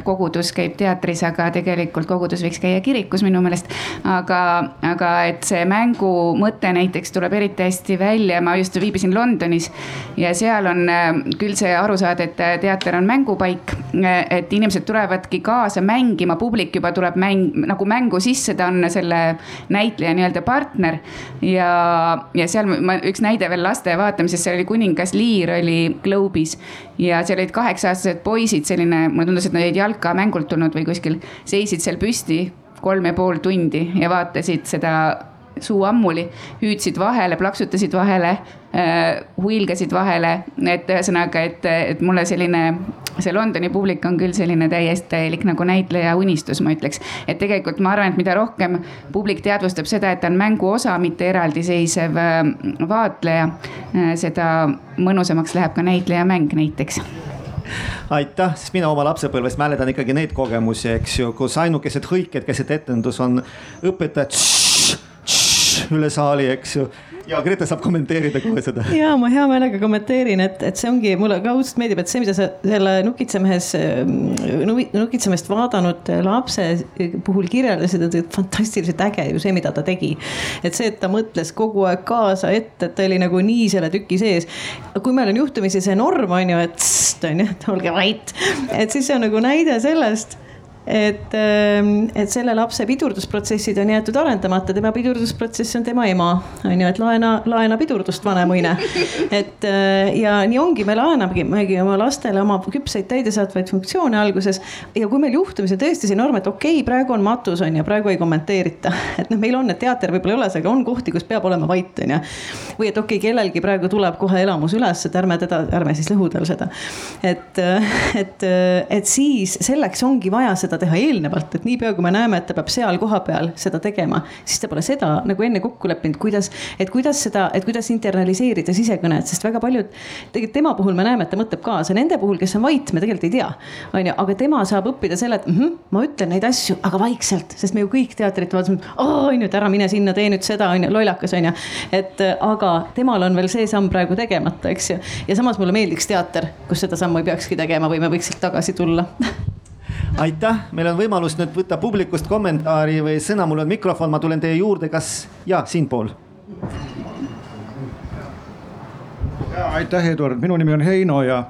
kogudus käib teatris, aga tegelikult kogudus võiks käia kirikus minu meelest. aga, aga et see mängu mõte näiteks tuleb eriti hästi välja, ma just viibisin Londonis ja seal on äh, küll see aru saada, et teater on mängupaik. et inimesed tulevadki kaasa mängima, publik juba tuleb mäng nagu mängu sisse, ta on selle näitleja nii-öelda partner. ja, ja seal ma üks näide veel laste vaatamisest, seal oli kuningas Liir oli Globe'is ja seal olid kaheksa-aastased poisid, selline mulle tundus, et nad olid jalkamängult tulnud või kuskil, seisid seal püsti kolm ja pool tundi ja vaatasid seda suu ammuli, hüüdsid vahele, plaksutasid vahele äh,, huilgasid vahele, et ühesõnaga, et, et mulle selline, see Londoni publik on küll selline täiesti täielik nagu näitleja unistus, ma ütleks. et tegelikult ma arvan, et mida rohkem publik teadvustab seda, et ta on mängu osa, mitte eraldiseisev äh, vaatleja äh,, seda mõnusamaks läheb ka näitleja mäng näiteks. Aitäh, sest mina oma lapsepõlvest mäletan ikkagi neid kogemusi, eks ju, kus ainukesed hõiked keset etendus on õpetajad üle saali, eks ju ja Grete saab kommenteerida kohe seda. ja ma hea meelega kommenteerin, et, et see ongi, mulle ka õudselt meeldib, et see, mida sa selle nukitsemehes, nukitsemest vaadanud lapse puhul kirjeldasid, et fantastiliselt äge ju see, mida ta tegi. et see, et ta mõtles kogu aeg kaasa ette, et ta oli nagu nii selle tüki sees. kui meil on juhtumisi see norm on ju, et on ju, olge vait, et siis see on nagu näide sellest et, ähm, et selle lapse pidurdusprotsessid on jäetud arendamata, tema pidurdusprotsess on tema ema, on ju, et laena, laena pidurdust, vanemuine. et äh, ja nii ongi, me laenamegi oma lastele oma küpseid täidesaatvaid funktsioone alguses. ja kui meil juhtumisi tõesti see norm, et okei okay,, praegu on matus, on ju, praegu ei kommenteerita. et noh, meil on, et teater võib-olla ei ole aga on kohti, kus peab olema vait, on ju. või et okei okay,, kellelgi praegu tuleb kohe elamus üles, et ärme teda, ärme siis lõhu tal seda. et, et, et siis selleks ongi vaja seda seda teha eelnevalt, et niipea kui me näeme, et ta peab seal kohapeal seda tegema, siis ta pole seda nagu enne kokku leppinud, kuidas, et kuidas seda, et kuidas internaliseerida sisekõnet, sest väga paljud, tegelikult tema puhul me näeme, et ta mõtleb kaasa, nende puhul, kes on vait, me tegelikult ei tea. on ju, aga tema saab õppida selle, et mm -hmm, ma ütlen neid asju, aga vaikselt, sest me ju kõik teatrit vaatasime, on ju, et ära mine sinna, tee nüüd seda, on ju, lollakas on ju. et aga temal on veel see samm praegu tegemata, eks ju, ja samas mulle meeldiks teater, kus seda sammu ei peakski tegema või me võiks sealt tagasi tulla aitäh, meil on võimalus nüüd võtta publikust kommentaari või sõna, mul on mikrofon, ma tulen teie juurde, kas ja siinpool. aitäh, Eduard, minu nimi on Heino ja,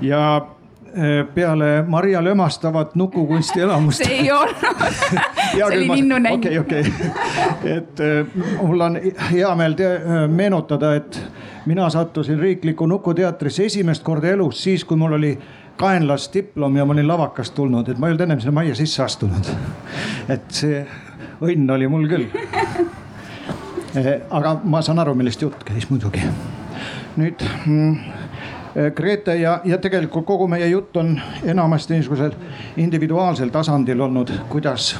ja e, peale Maria lömastavat nukukunsti elamust. see ei olnud see oli linnunäng. okei, okei, et e, mul on hea meel e, meenutada, et mina sattusin Riiklikku Nukuteatrisse esimest korda elus siis, kui mul oli kaenlasdiplom ja ma olin lavakast tulnud, et ma ei olnud ennem sinna majja sisse astunud. et see õnn oli mul küll. Eh, aga ma saan aru, millest jutt käis muidugi. nüüd mm, eh, Grete ja, ja tegelikult kogu meie jutt on enamasti niisugusel individuaalsel tasandil olnud, kuidas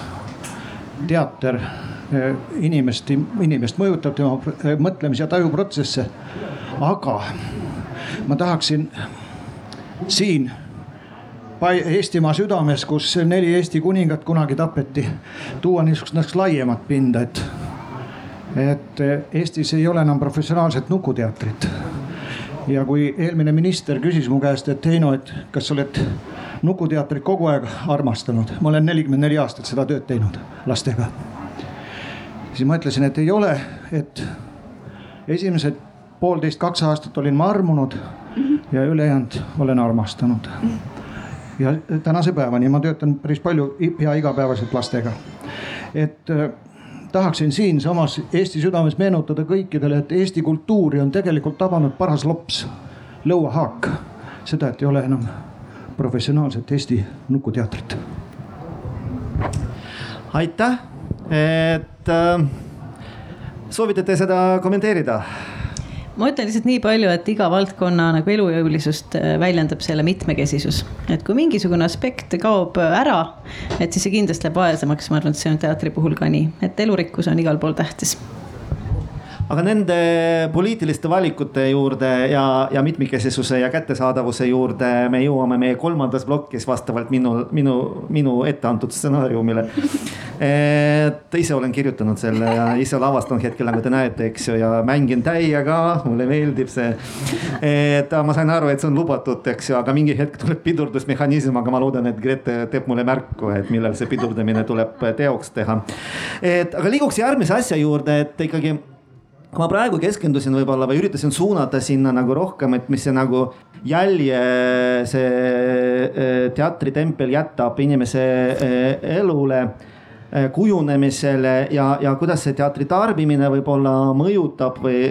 teater eh, inimest, inimest mõjutab, tema mõtlemis- ja tajuprotsesse. aga ma tahaksin siin Eestimaa südames, kus neli Eesti kuningat kunagi tapeti, tuua niisugust laiemat pinda, et, et Eestis ei ole enam professionaalset nukuteatrit. ja kui eelmine minister küsis mu käest, et Heino, et kas sa oled nukuteatrit kogu aeg armastanud, ma olen nelikümmend neli aastat seda tööd teinud lastega. siis ma ütlesin, et ei ole, et esimesed poolteist, kaks aastat olin ma armunud ja ülejäänud olen armastanud ja tänase päevani ma töötan päris palju pea igapäevaselt lastega. et äh, tahaksin siinsamas Eesti südames meenutada kõikidele, et Eesti kultuuri on tegelikult tabanud paras lops, lõuahaak. seda, et ei ole enam professionaalset Eesti nukuteatrit. aitäh, et äh, soovite te seda kommenteerida? Ma ütlen lihtsalt nii palju, et iga valdkonna nagu elujõulisust äh, väljendab selle mitmekesisus. et kui mingisugune aspekt kaob ära, et siis see kindlasti läheb vaesemaks, ma arvan, et see on teatri puhul ka nii, et elurikkus on igal pool tähtis aga nende poliitiliste valikute juurde ja, ja mitmikesisuse ja kättesaadavuse juurde me jõuame meie kolmandas plokis vastavalt minu, minu, minu ette antud stsenaariumile. et ise olen kirjutanud selle ja ise lavastanud hetkel, nagu te näete, eks ju, ja mängin täiega, mulle meeldib see. et ma sain aru, et see on lubatud, eks ju, aga mingi hetk tuleb pidurdusmehhanism, aga ma loodan, et Grete teeb mulle märku, et millal see pidurdamine tuleb teoks teha. et aga liiguks järgmise asja juurde, et ikkagi kui ma praegu keskendusin võib-olla või üritasin suunata sinna nagu rohkem, et mis see nagu jälje see eh, teatritempel jätab inimese eh, elule eh, kujunemisele ja, ja kuidas see teatri tarbimine võib-olla mõjutab või,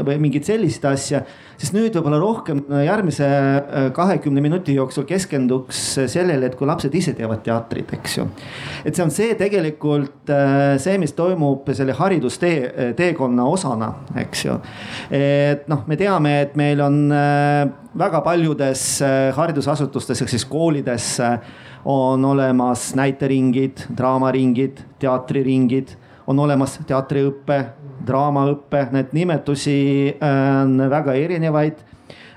või mingit sellist asja siis nüüd võib-olla rohkem äh, järgmise äh, kahekümne minuti jooksul keskenduks sellele, et kui lapsed ise teevad teatrit, eks ju. et see on see tegelikult äh, see, mis toimub selle haridustee, teekonna osana, eks ju. et noh, me teame, et meil on väga paljudes haridusasutustes ehk siis koolides on olemas näiteringid, draamaringid, teatriringid on olemas teatriõpe, draamaõpe, need nimetusi äh, on väga erinevaid.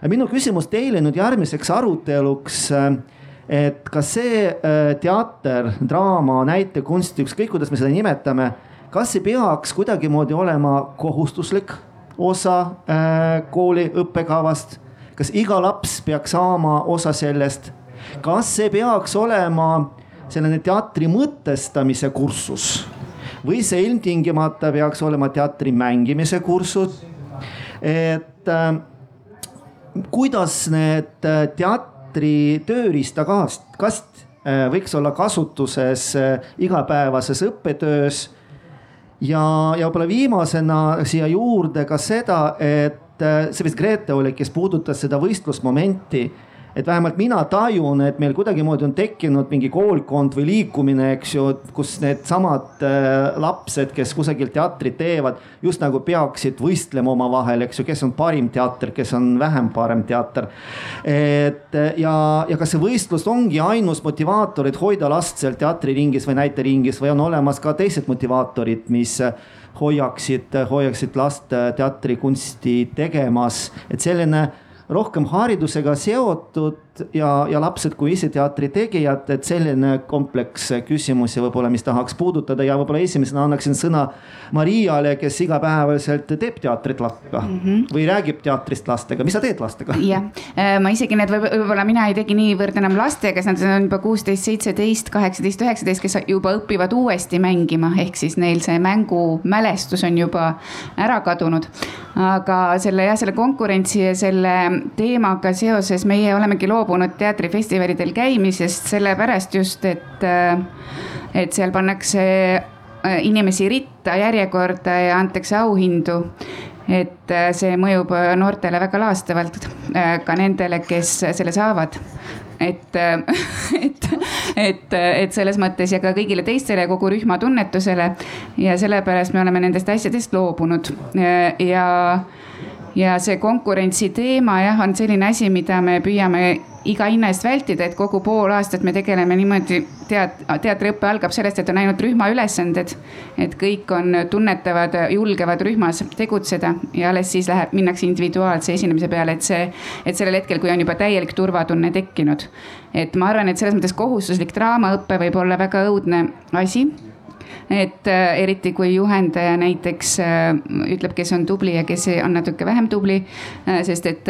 minu küsimus teile nüüd järgmiseks aruteluks äh, et kas see äh, teater, draama, näitekunst, ükskõik kuidas me seda nimetame, kas see peaks kuidagimoodi olema kohustuslik osa kooli õppekavast? kas iga laps peaks saama osa sellest? kas see peaks olema selline teatri mõtestamise kursus? Või see ilmtingimata peaks olema teatri mängimise kursus. et äh, kuidas need äh, teatri tööriistakast, kast äh, võiks olla kasutuses igapäevases õppetöös. ja, ja võib-olla viimasena siia juurde ka seda, et see vist Grete oli, kes puudutas seda võistlusmomenti et vähemalt mina tajun, et meil kuidagimoodi on tekkinud mingi koolkond või liikumine, eks ju, kus needsamad äh, lapsed, kes kusagil teatrit teevad, just nagu peaksid võistlema omavahel, eks ju, kes on parim teater, kes on vähem parem teater. et ja, ja kas see võistlus ongi ainus motivaator, et hoida last seal teatriringis või näiteringis või on olemas ka teised motivaatorid, mis hoiaksid, hoiaksid last teatrikunsti tegemas, et selline rohkem haridusega seotud ja, ja lapsed kui ise teatri tegijad, et selline kompleks küsimusi võib-olla, mis tahaks puudutada ja võib-olla esimesena annaksin sõna Mariale, kes igapäevaselt teeb teatrit lastega mm -hmm. või räägib teatrist lastega, mis sa teed lastega? jah, äh, ma isegi need võib-olla mina ei tegi niivõrd enam lastega, sest nad on juba kuusteist, seitseteist, kaheksateist, üheksateist, kes juba õpivad uuesti mängima, ehk siis neil see mängumälestus on juba ära kadunud. aga selle jah, selle konkurentsi ja selle teemaga seoses meie olemegi loobunud loobunud teatrifestivalidel käimisest sellepärast just, et, äh, et seal pannakse äh, inimesi ritta järjekorda ja antakse auhindu. et äh, see mõjub noortele väga laastavalt, ka nendele, kes selle saavad. Et, et, et, et selles mõttes ja ka kõigile teistele, kogu rühma tunnetusele. Ja sellepärast me oleme nendest asjadest loobunud. Ja ja see konkurentsi teema jah, on selline asi, mida me püüame iga hinna eest vältida, et kogu pool aastat me tegeleme niimoodi, teat-, teatriõpe algab sellest, et on ainult rühmaülesanded. et kõik on, tunnetavad, julgevad rühmas tegutseda ja alles siis läheb, minnakse individuaalse esinemise peale, et see, et sellel hetkel, kui on juba täielik turvatunne tekkinud. et ma arvan, et selles mõttes kohustuslik draamaõpe võib olla väga õudne asi et äh, eriti kui juhendaja näiteks äh, ütleb, kes on tubli ja kes on natuke vähem tubli. Äh, sest et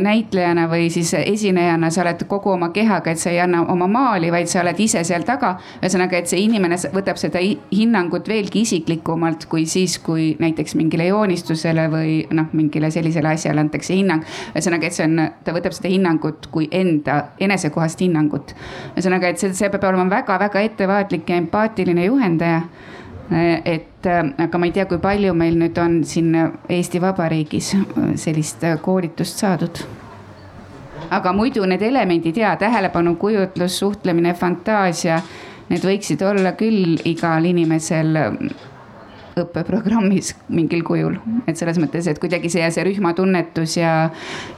näitlejana või siis esinejana sa oled kogu oma kehaga, et sa ei anna oma maali, vaid sa oled ise seal taga. ühesõnaga, et see inimene võtab seda hinnangut veelgi isiklikumalt kui siis, kui näiteks mingile joonistusele või noh, mingile sellisele asjale antakse hinnang. ühesõnaga, et see on, ta võtab seda hinnangut kui enda enesekohast hinnangut. ühesõnaga, et see, see peab olema väga-väga ettevaatlik ja empaatiline juhendaja et aga ma ei tea, kui palju meil nüüd on siin Eesti Vabariigis sellist koolitust saadud. aga muidu need elemendid ja tähelepanu, kujutlus, suhtlemine, fantaasia, need võiksid olla küll igal inimesel õppeprogrammis mingil kujul. et selles mõttes, et kuidagi see, see rühmatunnetus ja,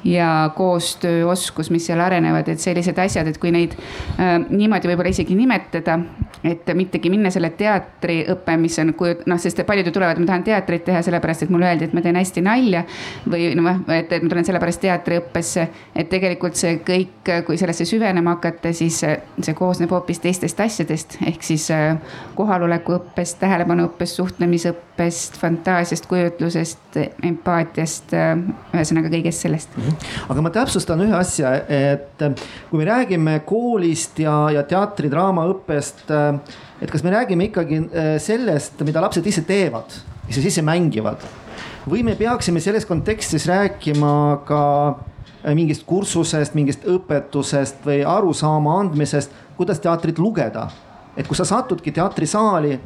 ja koostööoskus, mis seal arenevad, et sellised asjad, et kui neid äh, niimoodi võib-olla isegi nimetada, et mittegi minna selle teatriõppe, mis on kujut-, noh, sest paljud ju tulevad, ma tahan teatrit teha sellepärast, et mulle öeldi, et ma teen hästi nalja. või noh, et, et ma tulen sellepärast teatriõppesse, et tegelikult see kõik, kui sellesse süvenema hakata, siis see koosneb hoopis teistest asjadest, ehk siis äh, kohalolekuõppest, tähelepanuõppest, suhtlemisõppest, fantaasiast, kujutlusest, empaatiast, äh, ühesõnaga kõigest sellest. Mhm. aga ma täpsustan ühe asja, et äh, kui me räägime koolist ja, ja teatri-draamaõppest, et kas me räägime ikkagi sellest, mida lapsed ise teevad, mis nad ise mängivad või me peaksime selles kontekstis rääkima ka mingist kursusest, mingist õpetusest või arusaama andmisest, kuidas teatrit lugeda. et kui sa satudki teatrisaali,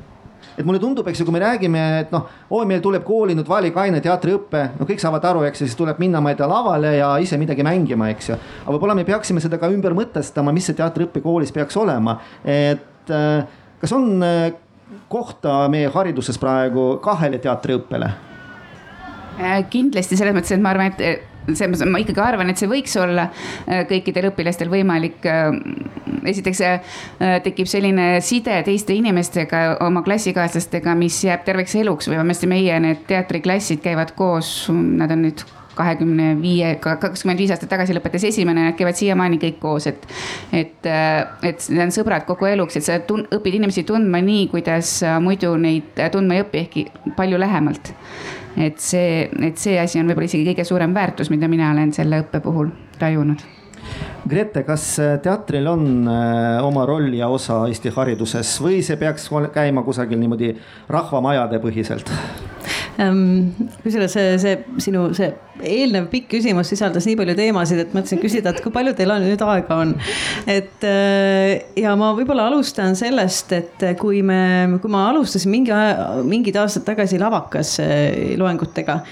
et mulle tundub, eks ju, kui me räägime, et noh, oi, meil tuleb kooli nüüd valikaine teatriõpe, no kõik saavad aru, eks ju, siis tuleb minna, ma ei tea, lavale ja ise midagi mängima, eks ju. aga võib-olla me peaksime seda ka ümber mõtestama, mis see teatriõpe koolis peaks olema, et äh, kas on äh, kohta meie hariduses praegu kahele teatriõppele? Äh, kindlasti selles mõttes, et ma arvan, et selles mõttes ma ikkagi arvan, et see võiks olla äh, kõikidel õpilastel võimalik. Äh, esiteks äh, tekib selline side teiste inimestega, oma klassikaaslastega, mis jääb terveks eluks või vähemasti meie need teatriklassid käivad koos, nad on nüüd kahekümne viie, kakskümmend viis aastat tagasi lõpetas esimene, nad käivad siiamaani kõik koos, et. et, et need on sõbrad kogu eluks, et sa tun, õpid inimesi tundma nii, kuidas muidu neid tundma ei õpi, ehkki palju lähemalt et see, et see asi on võib-olla isegi kõige suurem väärtus, mida mina olen selle õppe puhul tajunud. Grete, kas teatril on äh, oma roll ja osa Eesti hariduses või see peaks käima kusagil niimoodi rahvamajade põhiselt? Ehm, kusjuures see, see sinu see eelnev pikk küsimus sisaldas nii palju teemasid, et mõtlesin küsida, et kui palju teil on nüüd aega on. et äh, ja ma võib-olla alustan sellest, et kui me, kui ma alustasin mingi aja, mingid aastad tagasi lavakas äh, loengutega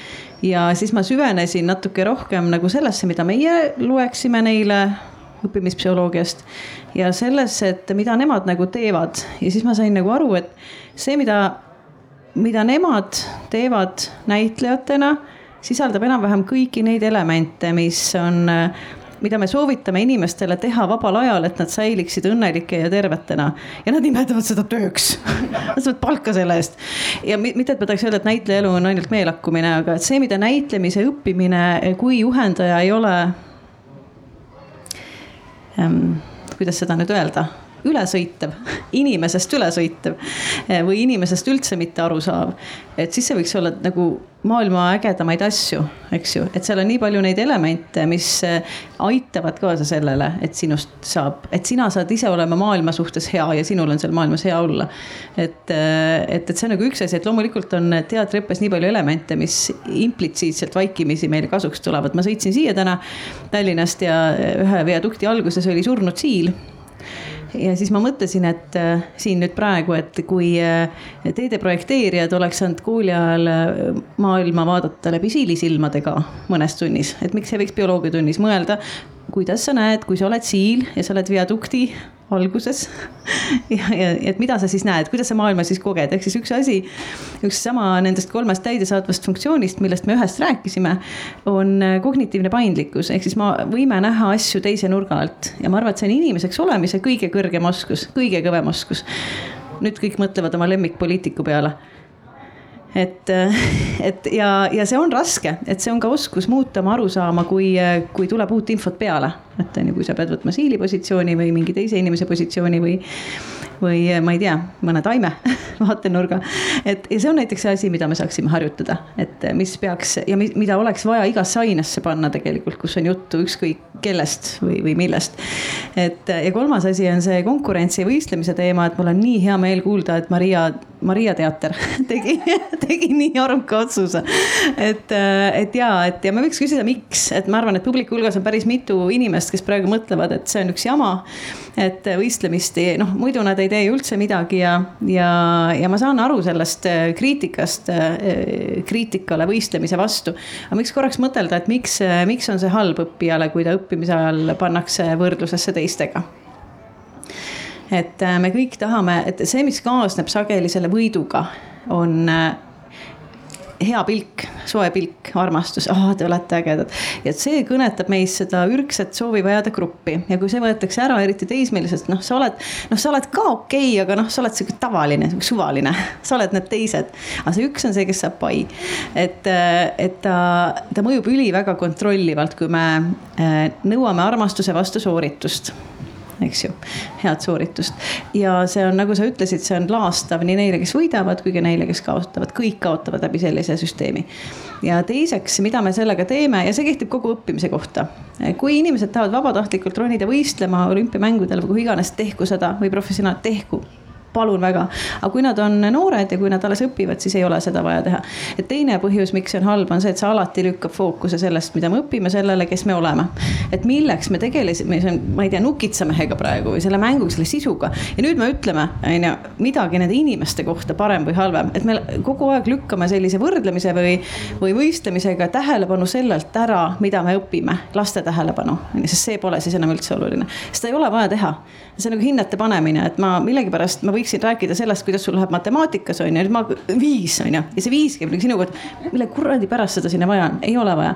ja siis ma süvenesin natuke rohkem nagu sellesse, mida meie loeksime neile õppimispsühholoogiast ja sellesse, et mida nemad nagu teevad ja siis ma sain nagu aru, et see, mida mida nemad teevad näitlejatena, sisaldab enam-vähem kõiki neid elemente, mis on, mida me soovitame inimestele teha vabal ajal, et nad säiliksid õnnelike ja tervetena. ja nad nimetavad seda tööks Nad saavad palka selle eest. ja mitte, et ma tahaks öelda, et näitleja elu on ainult meelakkumine, aga et see, mida näitlemise õppimine, kui juhendaja ei ole ähm,. kuidas seda nüüd öelda ülesõitev, inimesest ülesõitev eh, või inimesest üldse mitte aru saav. et siis see võiks olla nagu maailma ägedamaid asju, eks ju, et seal on nii palju neid elemente, mis eh, aitavad kaasa sellele, et sinust saab, et sina saad ise olema maailma suhtes hea ja sinul on seal maailmas hea olla. et, eh, et, et see on nagu üks asi, et loomulikult on teatriõppes nii palju elemente, mis implitsiitselt vaikimisi meile kasuks tulevad. ma sõitsin siia täna Tallinnast ja ühe viadukti alguses oli surnud siil ja siis ma mõtlesin, et äh, siin nüüd praegu, et kui äh, teede projekteerijad oleks saanud kooli ajal äh, maailma vaadata läbi siilisilmadega mõnes tunnis, et miks ei võiks bioloogiatunnis mõelda, kuidas sa näed, kui sa oled siil ja sa oled viadukti alguses? Ja, ja et mida sa siis näed, kuidas sa maailma siis koged, ehk siis üks asi, üks sama nendest kolmest täidesaatvast funktsioonist, millest me ühest rääkisime, on kognitiivne paindlikkus, ehk siis ma võime näha asju teise nurga alt. Ja ma arvan, et see on inimeseks olemise kõige kõrgem oskus, kõige kõvem oskus. nüüd kõik mõtlevad oma lemmikpoliitiku peale et, et ja, ja see on raske, et see on ka oskus muuta oma arusaama, kui, kui tuleb uut infot peale. et on ju, kui sa pead võtma siili positsiooni või mingi teise inimese positsiooni või, või ma ei tea, mõne taime vaatenurga. et ja see on näiteks see asi, mida me saaksime harjutada, et mis peaks ja mida oleks vaja igasse ainesse panna tegelikult, kus on juttu ükskõik kellest või, või millest. et ja kolmas asi on see konkurentsi ja võistlemise teema, et mul on nii hea meel kuulda, et Maria, Maria teater tegi tegi nii aruka otsuse. et, et ja, et ja ma võiks küsida, miks, et ma arvan, et publiku hulgas on päris mitu inimest, kes praegu mõtlevad, et see on üks jama. et võistlemist, noh muidu nad ei tee üldse midagi ja, ja, ja ma saan aru sellest kriitikast, kriitikale võistlemise vastu. aga võiks korraks mõtelda, et miks, miks on see halb õppijale, kui ta õppimise ajal pannakse võrdlusesse teistega et me kõik tahame, et see, mis kaasneb sageli selle võiduga, on hea pilk, soe pilk, armastus, ah te olete ägedad. ja see kõnetab meis seda ürgset soovi vajada gruppi ja kui see võetakse ära, eriti teismelisest, noh, sa oled, noh, sa oled ka okei okay,, aga noh, sa oled sihuke tavaline, suvaline, sa oled need teised. aga see üks on see, kes saab pai. et, et ta, ta mõjub üliväga kontrollivalt, kui me eh, nõuame armastuse vastu sooritust eks ju, head sooritust. ja see on, nagu sa ütlesid, see on laastav nii neile, kes võidavad, kui ka neile, kes kaotavad, kõik kaotavad läbi sellise süsteemi. ja teiseks, mida me sellega teeme ja see kehtib kogu õppimise kohta. kui inimesed tahavad vabatahtlikult ronida võistlema olümpiamängudel või kuhu iganes, tehku seda või professionaal, tehku palun väga. aga kui nad on noored ja kui nad alles õpivad, siis ei ole seda vaja teha. et teine põhjus, miks see on halb, on see, et see alati lükkab fookuse sellest, mida me õpime, sellele, kes me oleme. et milleks me tegelesime, ma ei tea, nukitsamehega praegu või selle mänguga, selle sisuga. ja nüüd me ütleme, on ju, midagi nende inimeste kohta parem või halvem, et me kogu aeg lükkame sellise võrdlemise või, või võistlemisega tähelepanu sellelt ära, mida me õpime, laste tähelepanu, sest see pole siis enam üldse oluline. seda ei ole vaja teha. see on nagu hinnete panemine, et ma millegipärast ma võin võiksin rääkida sellest, kuidas sul läheb matemaatikas on ju, nüüd ma viis on ju. Ja see viis käib nagu sinu kohta. mille kuradi pärast seda sinna vaja on, ei ole vaja.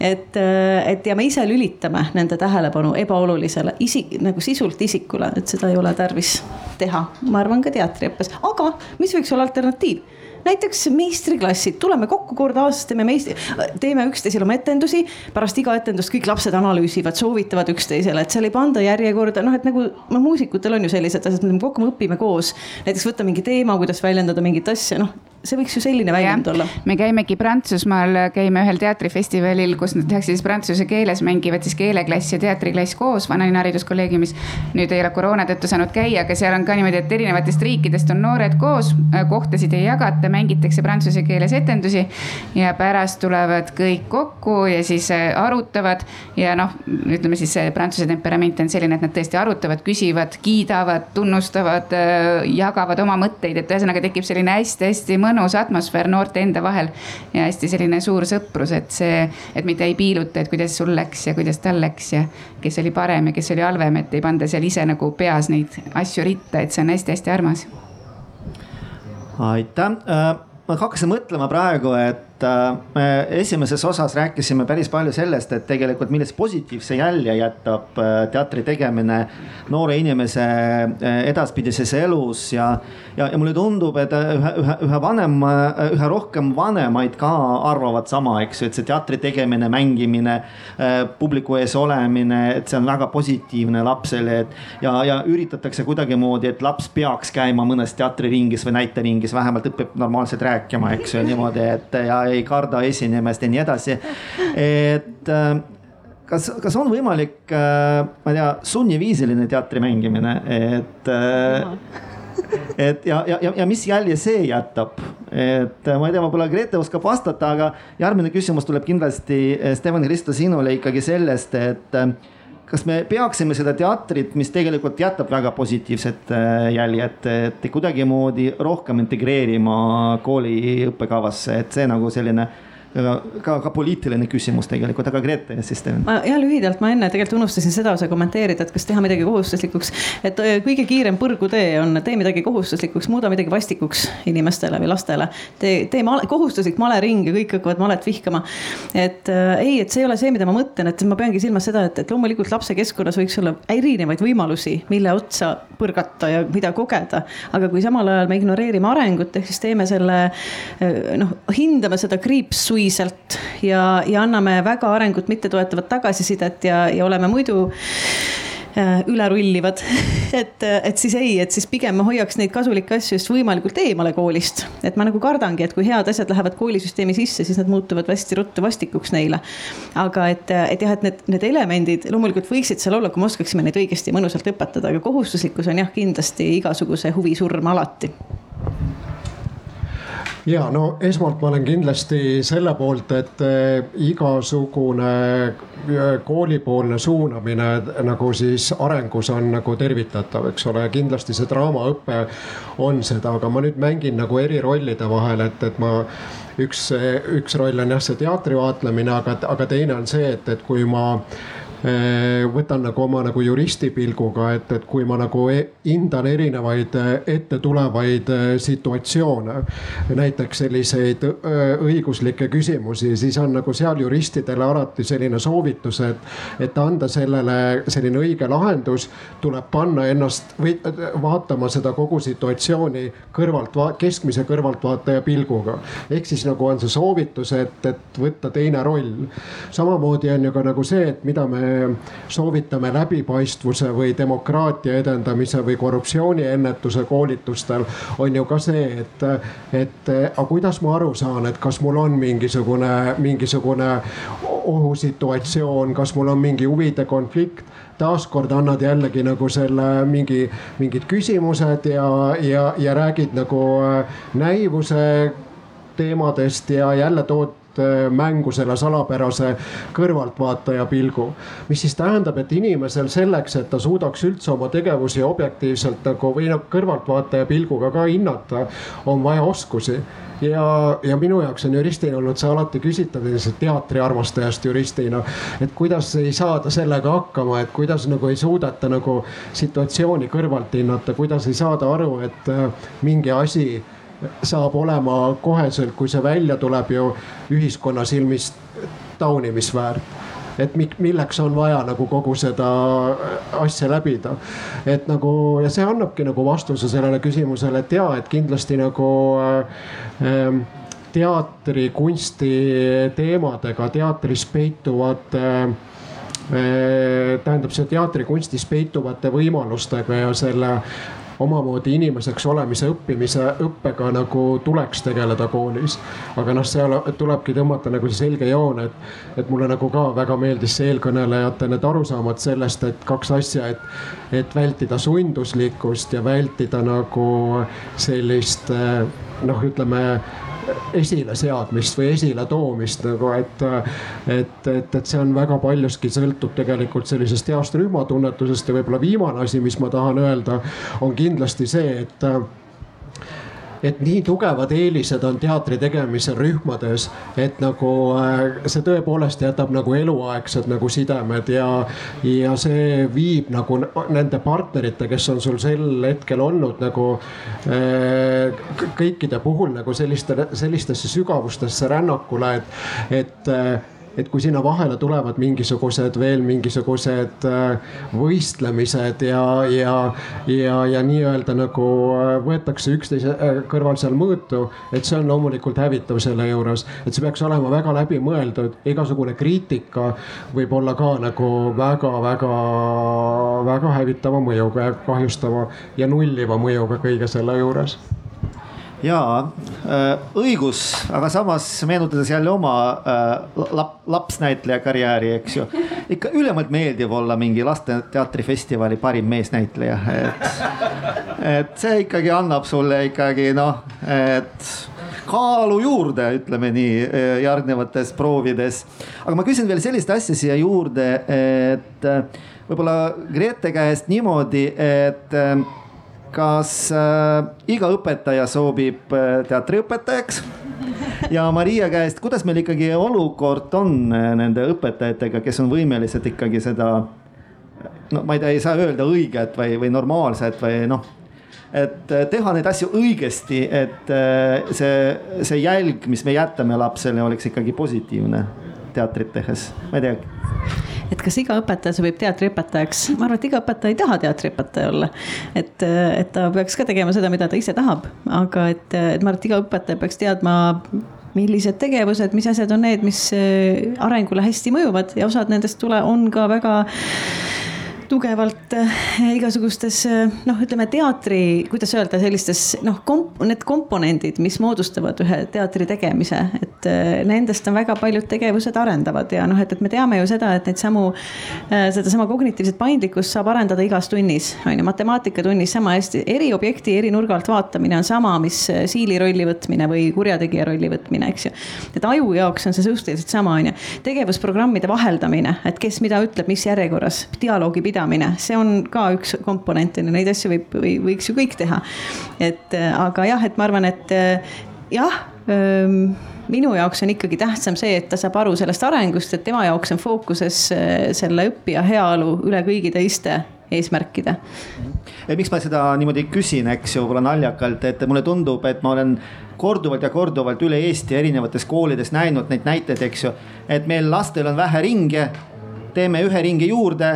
et, äh, et ja me ise lülitame nende tähelepanu ebaolulisele isik nagu sisult isikule, et seda ei ole tarvis teha, ma arvan ka teatriõppes, aga mis võiks olla alternatiiv näiteks meistriklassid, tuleme kokku kord aastas, teeme meistri, teeme üksteisele oma etendusi. pärast iga etendust kõik lapsed analüüsivad, soovitavad üksteisele, et seal ei panda järjekorda, noh, et nagu no muusikutel on ju sellised asjad, me kokku, me õpime koos. näiteks võtta mingi teema, kuidas väljendada mingit asja, noh see võiks ju selline väljend olla. me käimegi Prantsusmaal, käime ühel teatrifestivalil, kus nad tehakse siis prantsuse keeles, mängivad siis keeleklass ja teatriklass koos Vanalinna hariduskolleegiumis. nüüd ei ole koroona tõttu saanud käia, aga seal on ka niimoodi, et erinevatest riikidest on noored koos, kohtasid ei jagata, mängitakse prantsuse keeles etendusi. ja pärast tulevad kõik kokku ja siis äh, arutavad ja noh, ütleme siis see prantsuse temperament on selline, et nad tõesti arutavad, küsivad, kiidavad, tunnustavad, äh, jagavad oma mõtteid, et ühesõnaga tekib selline hästi-hästi mõnus mõnus atmosfäär noorte enda vahel. ja hästi selline suur sõprus, et see, et mitte ei piiluta, et kuidas sul läks ja kuidas tal läks ja kes oli parem ja kes oli halvem, et ei panda seal ise nagu peas neid asju ritta, et see on hästi-hästi armas. aitäh, äh, ma hakkasin mõtlema praegu, et et äh, me esimeses osas rääkisime päris palju sellest, et tegelikult millest positiivse jälje jätab äh, teatri tegemine noore inimese äh, edaspidises elus ja, ja, ja mulle tundub, et ühe, ühe, ühe vanem, üha rohkem vanemaid ka arvavad sama, eks ju, et see teatri tegemine, mängimine, publiku ees olemine, et see on väga positiivne lapsele, et ja, ja üritatakse kuidagimoodi, et laps peaks käima mõnes teatriringis või näiteringis, vähemalt õpib normaalselt rääkima, eks ju, niimoodi, et ja ei karda esinemist ja nii edasi. et äh, kas, kas on võimalik, äh, ma ei tea, sunniviisiline teatri mängimine, et äh, et ja, ja, ja, ja mis jälje see jätab, et ma ei tea, võib-olla Grete oskab vastata, aga järgmine küsimus tuleb kindlasti Steven Kristo sinule ikkagi sellest, et kas me peaksime seda teatrit, mis tegelikult jätab väga positiivset äh, jäljet, et kuidagimoodi rohkem integreerima kooli õppekavasse, et see nagu selline ka, ka poliitiline küsimus tegelikult, aga Grete siis teeme. ma jah, lühidalt ma enne tegelikult unustasin seda osa kommenteerida, et kas teha midagi kohustuslikuks. et kõige kiirem põrgutee on, tee midagi kohustuslikuks, muuda midagi vastikuks inimestele või lastele. tee, tee male, kohustuslik malering ja kõik hakkavad malet vihkama. et äh, ei, et see ei ole see, mida ma mõtlen, et ma peangi silmas seda, et, et loomulikult lapse keskkonnas võiks olla erinevaid võimalusi, mille otsa põrgata ja mida kogeda. aga kui samal ajal me ignoreerime arengut, ehk siis teeme selle noh, hindame seda kriipsui tuiselt ja, ja anname väga arengut mittetoetavat tagasisidet ja, ja oleme muidu äh, üle rullivad et, et siis ei, et siis pigem ma hoiaks neid kasulikke asju just võimalikult eemale koolist. et ma nagu kardangi, et kui head asjad lähevad koolisüsteemi sisse, siis nad muutuvad hästi ruttu vastikuks neile. aga et, et jah, et need, need elemendid loomulikult võiksid seal olla, kui me oskaksime neid õigesti ja mõnusalt õpetada, aga kohustuslikkus on jah, kindlasti igasuguse huvi surm alati ja no esmalt ma olen kindlasti selle poolt, et eh, igasugune eh, koolipoolne suunamine nagu siis arengus on nagu tervitatav, eks ole, kindlasti see draamaõpe on seda, aga ma nüüd mängin nagu eri rollide vahel, et, et ma üks, üks roll on jah, see teatri vaatlemine, aga, aga teine on see, et, et kui ma võtan nagu oma nagu juristi pilguga, et, et kui ma nagu e-, hindan erinevaid ette tulevaid situatsioone, näiteks selliseid õiguslikke küsimusi, siis on nagu seal juristidele alati selline soovitus, et, et anda sellele selline õige lahendus, tuleb panna ennast või vaatama seda kogu situatsiooni kõrvalt, keskmise kõrvaltvaataja pilguga. ehk siis nagu on see soovitus, et, et võtta teine roll. samamoodi on ju ka nagu see, et mida me soovitame läbipaistvuse või demokraatia edendamise või korruptsiooniennetuse koolitustel, on ju ka see, et, et aga kuidas ma aru saan, et kas mul on mingisugune, mingisugune ohusituatsioon, kas mul on mingi huvide konflikt? Taaskord annad jällegi nagu selle mingi, mingid küsimused ja, ja, ja räägid nagu äh, näivuse teemadest ja jälle tood mängu selle salapärase kõrvaltvaataja pilgu. mis siis tähendab, et inimesel selleks, et ta suudaks üldse oma tegevusi objektiivselt nagu või noh kõrvaltvaataja pilguga ka hinnata, on vaja oskusi ja, ja minu jaoks on juristina olnud see alati küsitav, teatriarmastajast juristina, et kuidas ei saada sellega hakkama, et kuidas nagu ei suudeta nagu situatsiooni kõrvalt hinnata, kuidas ei saada aru, et äh, mingi asi saab olema koheselt, kui see välja tuleb ju ühiskonna silmis taunimisväärt et milleks on vaja nagu kogu seda asja läbida. et nagu ja see annabki nagu vastuse sellele küsimusele, et ja, et kindlasti nagu äh, teatrikunsti teemadega, teatris peituvate äh, tähendab see teatrikunstis peituvate võimalustega ja selle omamoodi inimeseks olemise õppimise õppega nagu tuleks tegeleda koolis. aga noh, seal tulebki tõmmata nagu see selge joon, et, et mulle nagu ka väga meeldis see eelkõnelejate need arusaamad sellest, et kaks asja, et, et vältida sunduslikkust ja vältida nagu sellist noh, ütleme esileseadmist või esiletoomist nagu, et, et, et, et see on väga paljuski sõltub tegelikult sellisest heast rühmatunnetusest ja võib-olla viimane asi, mis ma tahan öelda, on kindlasti see, et et nii tugevad eelised on teatri tegemisel rühmades, et nagu äh, see tõepoolest jätab nagu eluaegsed nagu sidemed ja, ja see viib nagu nende partnerite, kes on sul sel hetkel olnud nagu äh, kõikide puhul nagu selliste, sellistesse sügavustesse rännakule, et, et äh, et kui sinna vahele tulevad mingisugused veel mingisugused äh, võistlemised ja, ja, ja, ja nii-öelda nagu äh, võetakse üksteise äh, kõrval seal mõõtu, et see on loomulikult hävitav selle juures, et see peaks olema väga läbimõeldud, igasugune kriitika võib olla ka nagu väga-väga-väga hävitava mõjuga ja kahjustava ja nulliva mõjuga kõige selle juures jaa, äh, õigus, aga samas meenutades jälle oma äh, lap, lapsnäitleja karjääri, eks ju. ikka ülimalt meeldiv olla mingi laste teatrifestivali parim meesnäitleja, et, et see ikkagi annab sulle ikkagi noh, et kaalu juurde, ütleme nii, äh, järgnevates proovides. aga ma küsin veel sellist asja siia juurde, et võib-olla Grete käest niimoodi, et kas äh, iga õpetaja sobib äh, teatriõpetajaks? ja Maria käest, kuidas meil ikkagi olukord on äh, nende õpetajatega, kes on võimelised ikkagi seda. no ma ei tea, ei saa öelda õiget või, või normaalset või noh et äh, teha neid asju õigesti, et see, see jälg, mis me jätame lapsele, oleks ikkagi positiivne teatrit tehes, ma ei tea. Et kas iga õpetaja sobib teatriõpetajaks, ma arvan, et iga õpetaja ei taha teatriõpetaja olla. et, et ta peaks ka tegema seda, mida ta ise tahab, aga et, et ma arvan, et iga õpetaja peaks teadma millised tegevused, mis asjad on need, mis arengule hästi mõjuvad. Ja osad nendest tule, on ka väga tugevalt äh, igasugustes äh, noh, ütleme teatri, kuidas öelda, sellistes noh komp, need komponendid, mis moodustavad ühe teatri tegemise, et äh, nendest on väga paljud tegevused arendavad ja noh, et, et me teame ju seda, et neid samu, sedasama kognitiivset paindlikkust saab arendada igas tunnis, on ju, matemaatikatunnis sama hästi, eri objekti eri nurga alt vaatamine on sama, mis siili rolli võtmine või kurjategija rolli võtmine, eks ju. et aju jaoks on see suhteliselt sama, on ju, tegevusprogrammide vaheldamine, et kes mida ütleb, mis järjekorras, dialoogi pidamine pidamine, see on ka üks komponent on ju, neid asju võib, või võiks ju kõik teha. et äh, aga jah, et ma arvan, et äh, jah ähm, minu jaoks on ikkagi tähtsam see, et ta saab aru sellest arengust, et tema jaoks on fookuses äh, selle õppija heaolu üle kõigi teiste eesmärkide. miks ma seda niimoodi küsin, eks ju, võib-olla naljakalt, et mulle tundub, et ma olen korduvalt ja korduvalt üle Eesti erinevates koolides näinud neid näiteid, eks ju. et meil lastel on vähe ringe, teeme ühe ringi juurde.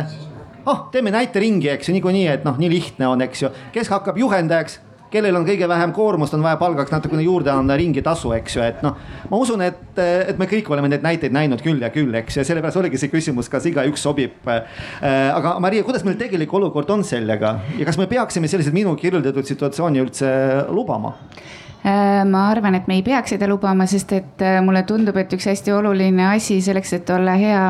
Oh, teeme näiteringi, eks ju, niikuinii, et noh, nii lihtne on, eks ju, kes hakkab juhendajaks kellel on kõige vähem koormust, on vaja palgaks natukene juurde anda ringitasu, eks ju, et noh. ma usun, et, et me kõik oleme neid näiteid näinud küll ja küll, eks ju, sellepärast oligi see küsimus, kas igaüks sobib. aga Maria, kuidas meil tegelik olukord on sellega ja kas me peaksime selliseid minu kirjeldatud situatsiooni üldse lubama? Äh, ma arvan, et me ei peaks seda lubama, sest et äh, mulle tundub, et üks hästi oluline asi selleks, et olla hea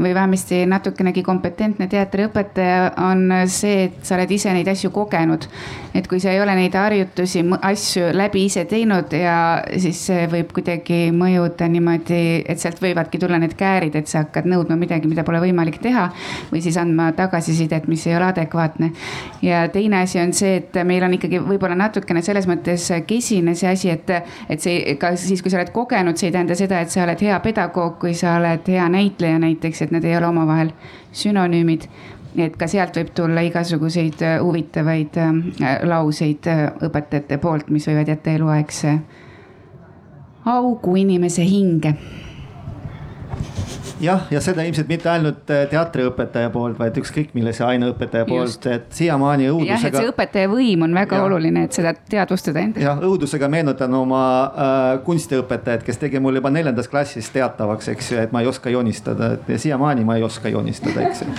või vähemasti natukenegi kompetentne teatriõpetaja on see, et sa oled ise neid asju kogenud. et kui sa ei ole neid harjutusi, asju läbi ise teinud ja siis see võib kuidagi mõjuda niimoodi, et sealt võivadki tulla need käärid, et sa hakkad nõudma midagi, mida pole võimalik teha. või siis andma tagasisidet, mis ei ole adekvaatne. ja teine asi on see, et meil on ikkagi võib-olla natukene selles mõttes kesine see asi, et, et see ka siis, kui sa oled kogenud, see ei tähenda seda, et sa oled hea pedagoog, kui sa oled hea näitleja näiteks et need ei ole omavahel sünonüümid. et ka sealt võib tulla igasuguseid äh, huvitavaid äh, lauseid äh, õpetajate poolt, mis võivad jätta eluaegse augu inimese hinge jah, ja seda ilmselt mitte ainult äh, teatriõpetaja poolt, vaid ükskõik millise aineõpetaja poolt, et siiamaani õudusega. jah, et see õpetaja võim on väga ja. oluline, et seda teadvustada endale. jah, õudusega meenutan oma äh, kunstiõpetajat, kes tegi mul juba neljandas klassis teatavaks, eks ju, et ma ei oska joonistada, et siiamaani ma ei oska joonistada, eks ju.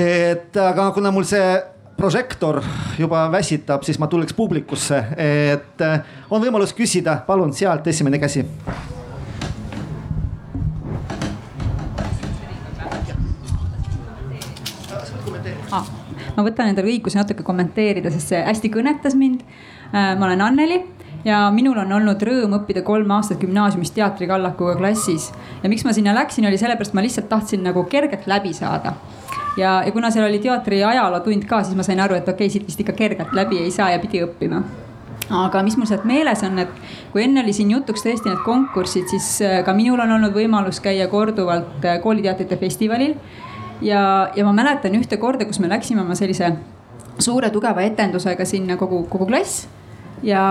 et aga kuna mul see prožektor juba väsitab, siis ma tuleks publikusse, et äh, on võimalus küsida, palun sealt esimene käsi ah,. Ma võtan endale õiguse natuke kommenteerida, sest see hästi kõnetas mind. Äh, ma olen Anneli ja minul on olnud rõõm õppida kolm aastat gümnaasiumis teatrikallakuga klassis. ja miks ma sinna läksin, oli sellepärast, ma lihtsalt tahtsin nagu kergelt läbi saada ja, ja kuna seal oli teatri ajalootund ka, siis ma sain aru, et okei okay,, siit vist ikka kergelt läbi ei saa ja pidi õppima aga mis mul sealt meeles on, et kui enne oli siin jutuks tõesti need konkursid, siis äh, ka minul on olnud võimalus käia korduvalt äh, kooliteatrite festivalil ja, ja ma mäletan ühte korda, kus me läksime oma sellise suure tugeva etendusega sinna kogu, kogu klass. ja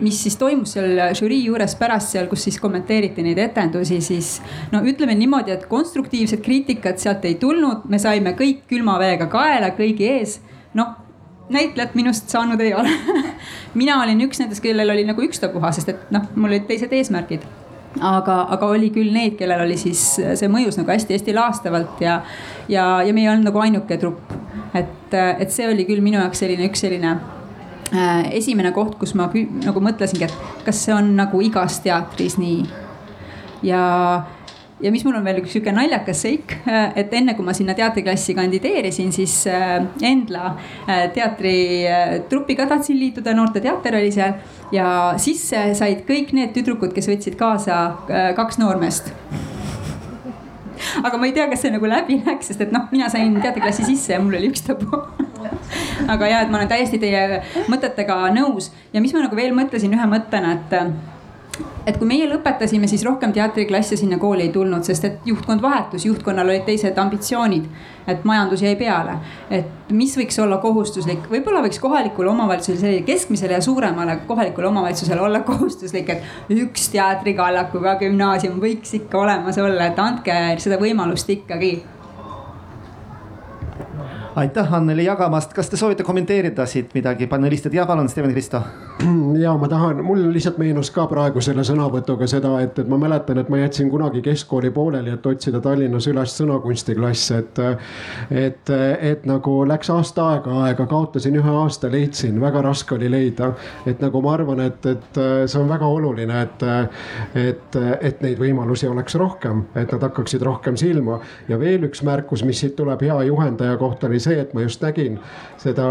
mis siis toimus seal žürii juures pärast seal, kus siis kommenteeriti neid etendusi, siis no ütleme niimoodi, et konstruktiivset kriitikat sealt ei tulnud, me saime kõik külma veega kaela kõigi ees. noh, näitlejat minust saanud ei ole mina olin üks nendest, kellel oli nagu ükstapuha, sest et noh, mul olid teised eesmärgid aga, aga oli küll neid, kellel oli siis see mõjus nagu hästi-hästi laastavalt ja, ja, ja me ei olnud nagu ainuke trupp. et, et see oli küll minu jaoks selline üks selline äh, esimene koht, kus ma nagu mõtlesingi, et kas see on nagu igas teatris nii. ja ja mis mul on veel üks sihuke naljakas seik, äh, et enne kui ma sinna teatriklassi kandideerisin, siis äh, Endla äh, teatritrupiga tahtsin liituda, Noorteteater oli seal. ja sisse said kõik need tüdrukud, kes võtsid kaasa kaks noormeest. Aga ma ei tea, kas see nagu läbi läks, sest et noh, mina sain teatriklassi sisse ja mul oli üks tabu. Aga ja, et ma olen täiesti teie mõtetega nõus. Ja mis ma nagu veel mõtlesin ühe mõttena, et et kui meie lõpetasime, siis rohkem teatriklasse sinna kooli ei tulnud, sest et juhtkond vahetus, juhtkonnal olid teised ambitsioonid. et majandus jäi peale, et mis võiks olla kohustuslik, võib-olla võiks kohalikule omavalitsusele, sellisele keskmisele ja suuremale kohalikule omavalitsusele olla kohustuslik, et üks teatrikallakuga gümnaasium võiks ikka olemas olla, et andke seda võimalust ikkagi aitäh, Anneli jagamast, kas te soovite kommenteerida siit midagi, panelistid, ja palun, Steven Kristo. ja ma tahan, mul lihtsalt meenus ka praegu selle sõnavõtuga seda, et, et ma mäletan, et ma jätsin kunagi keskkooli pooleli, et otsida Tallinnas üles sõnakunstiklasse, et. et, et nagu läks aasta aega aega, kaotasin ühe aasta, leidsin, väga raske oli leida. et nagu ma arvan, et, et see on väga oluline, et, et, et neid võimalusi oleks rohkem, et nad hakkaksid rohkem silma. ja veel üks märkus, mis siit tuleb hea juhendaja kohta oli see, et ma just nägin seda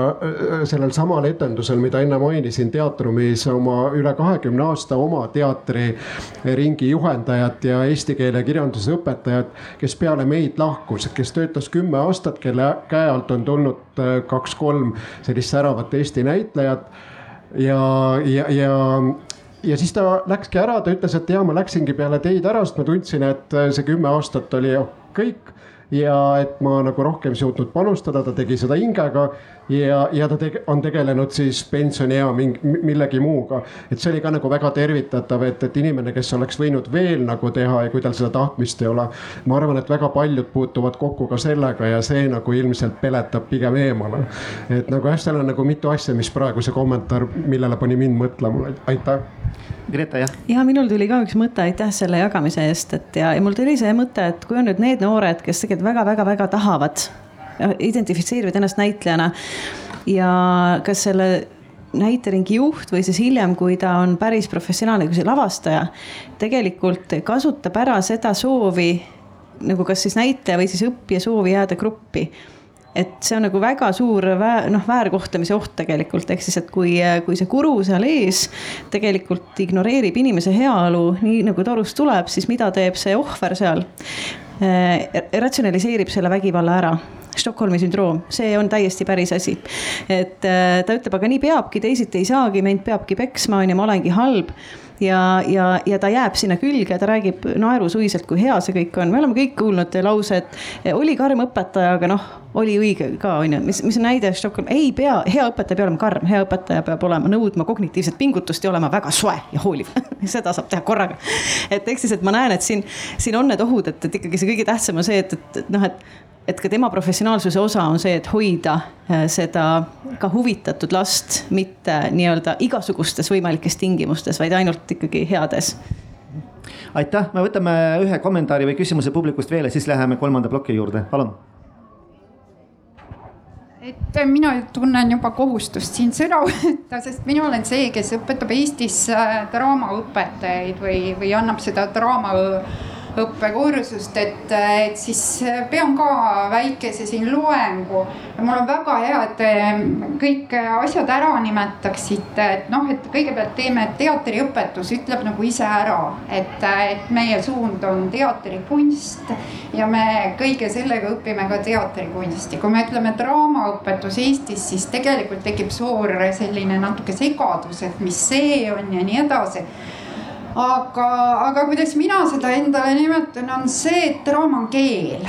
sellel samal etendusel, mida enne mainisin, teatrumis oma üle kahekümne aasta oma teatriringi juhendajat ja eesti keele kirjanduse õpetajat, kes peale meid lahkus, kes töötas kümme aastat, kelle käe alt on tulnud äh, kaks-kolm sellist säravat Eesti näitlejat. Ja, ja, ja ja siis ta läkski ära, ta ütles, et ja ma läksingi peale teid ära, sest ma tundsin, et see kümme aastat oli kõik ja et ma nagu rohkem suutnud panustada, ta tegi seda hingega ja, ja ta tege, on tegelenud siis pensioniea mingi, millegi muuga. et see oli ka nagu väga tervitatav, et, et inimene, kes oleks võinud veel nagu teha ja kui tal seda tahtmist ei ole. ma arvan, et väga paljud puutuvad kokku ka sellega ja see nagu ilmselt peletab pigem eemale. et nagu jah, seal on nagu mitu asja, mis praegu see kommentaar, millele pani mind mõtlema, aitäh Greta, jah? ja minul tuli ka üks mõte, aitäh selle jagamise eest, et ja, ja mul tuli see mõte, et kui on nüüd need noored, kes tegelikult väga-väga-väga tahavad identifitseerivad ennast näitlejana. Ja kas selle näiteringi juht või siis hiljem, kui ta on päris professionaalne, kui see lavastaja tegelikult kasutab ära seda soovi nagu kas siis näitleja või siis õppija soovi jääda gruppi. Et see on nagu väga suur väär, noh, väärkohtlemise oht tegelikult, ehk siis, et kui, kui see guru seal ees tegelikult ignoreerib inimese heaolu, nii nagu torust tuleb, siis mida teeb see ohver seal? Äh, ratsionaliseerib selle vägivalla ära Stockholmi sündroom, see on täiesti päris asi. et äh, ta ütleb, aga nii peabki, teisiti ei saagi, mind peabki peksma, on ju, ma olengi halb ja, ja, ja ta jääb sinna külge, ta räägib naerusuiselt, kui hea see kõik on, me oleme kõik kuulnud lause, et oli karm õpetaja, aga noh, oli õige ka on ju, mis, mis on näide Stockholm, ei pea, hea õpetaja peab olema karm, hea õpetaja peab olema, nõudma kognitiivset pingutust ja olema väga soe ja hooliv seda saab teha korraga. et ehk siis, et ma näen, et siin, siin on need ohud, et, et ikkagi see kõige tähtsam on see, et, et, noh, et et ka tema professionaalsuse osa on see, et hoida äh, seda ka huvitatud last mitte nii-öelda igasugustes võimalikes tingimustes, vaid ainult ikkagi heades. Aitäh, me võtame ühe kommentaari või küsimuse publikust veel ja siis läheme kolmanda ploki juurde, palun. et mina tunnen juba kohustust siin sõna võtta, sest mina olen see, kes õpetab Eestis äh, draamaõpetajaid või, või annab seda draama õppekursust, et, et siis pean ka väikese siin loengu. mul on väga hea, et te kõik asjad ära nimetaksite, et noh, et kõigepealt teeme teatriõpetus ütleb nagu ise ära, et, et meie suund on teatrikunst ja me kõige sellega õpime ka teatrikunsti. kui me ütleme draamaõpetus Eestis, siis tegelikult tekib suur selline natuke segadus, et mis see on ja nii edasi aga, aga kuidas mina seda endale nimetan, on see, et draama on keel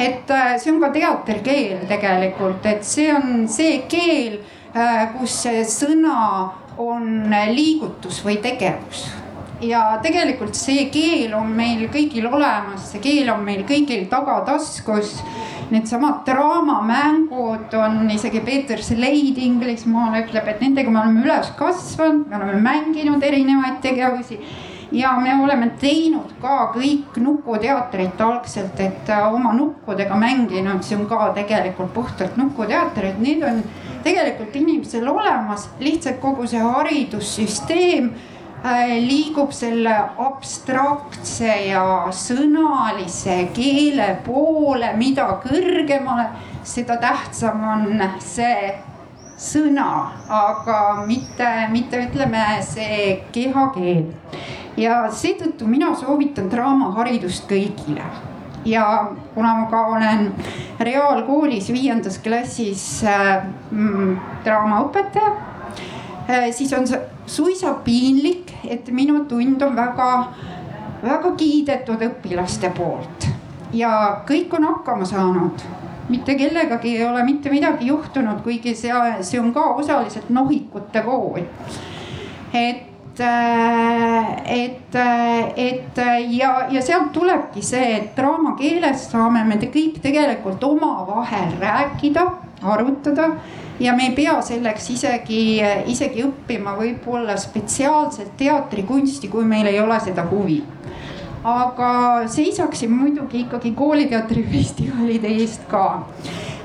et äh, see on ka teatrikeel tegelikult, et see on see keel, äh, kus see sõna on liigutus või tegevus. ja tegelikult see keel on meil kõigil olemas, see keel on meil kõigil tagataskus needsamad draamamängud on isegi Peeter Slade Inglismaal ütleb, et nendega me oleme üles kasvanud, me oleme mänginud erinevaid tegevusi ja me oleme teinud ka kõik nukuteatrit algselt, et äh, oma nukkudega mänginud, see on ka tegelikult puhtalt nukuteater, et need on tegelikult inimesel olemas, lihtsalt kogu see haridussüsteem liigub selle abstraktse ja sõnalise keele poole, mida kõrgemale, seda tähtsam on see sõna, aga mitte, mitte ütleme see kehakeel. ja seetõttu mina soovitan draamaharidust kõigile ja kuna ma ka olen reaalkoolis viiendas klassis äh, mm, draamaõpetaja äh,, siis on see suisa piinlik, et minu tund on väga, väga kiidetud õpilaste poolt. Ja kõik on hakkama saanud. Mitte kellegagi ei ole mitte midagi juhtunud, kuigi see, see on ka osaliselt nohikute kool. et, et, et ja, ja sealt tulebki see, et draamakeeles saame me kõik tegelikult omavahel rääkida, arutada ja me ei pea selleks isegi, isegi õppima võib-olla spetsiaalselt teatrikunsti, kui meil ei ole seda huvi. aga seisaksin muidugi ikkagi kooliteatrifestivalide eest ka.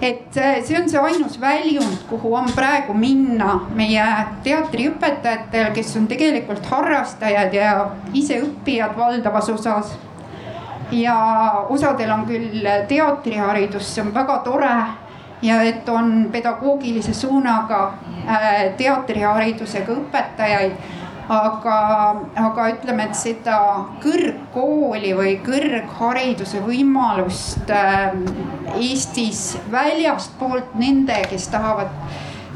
et see on see ainus väljund, kuhu on praegu minna meie teatriõpetajatel, kes on tegelikult harrastajad ja ise õppijad valdavas osas ja osadel on küll teatriharidus, see on väga tore ja et on pedagoogilise suunaga äh, teatriharidusega õpetajaid. aga, aga ütleme, et seda kõrgkooli või kõrghariduse võimalust äh, Eestis väljastpoolt nende, kes tahavad,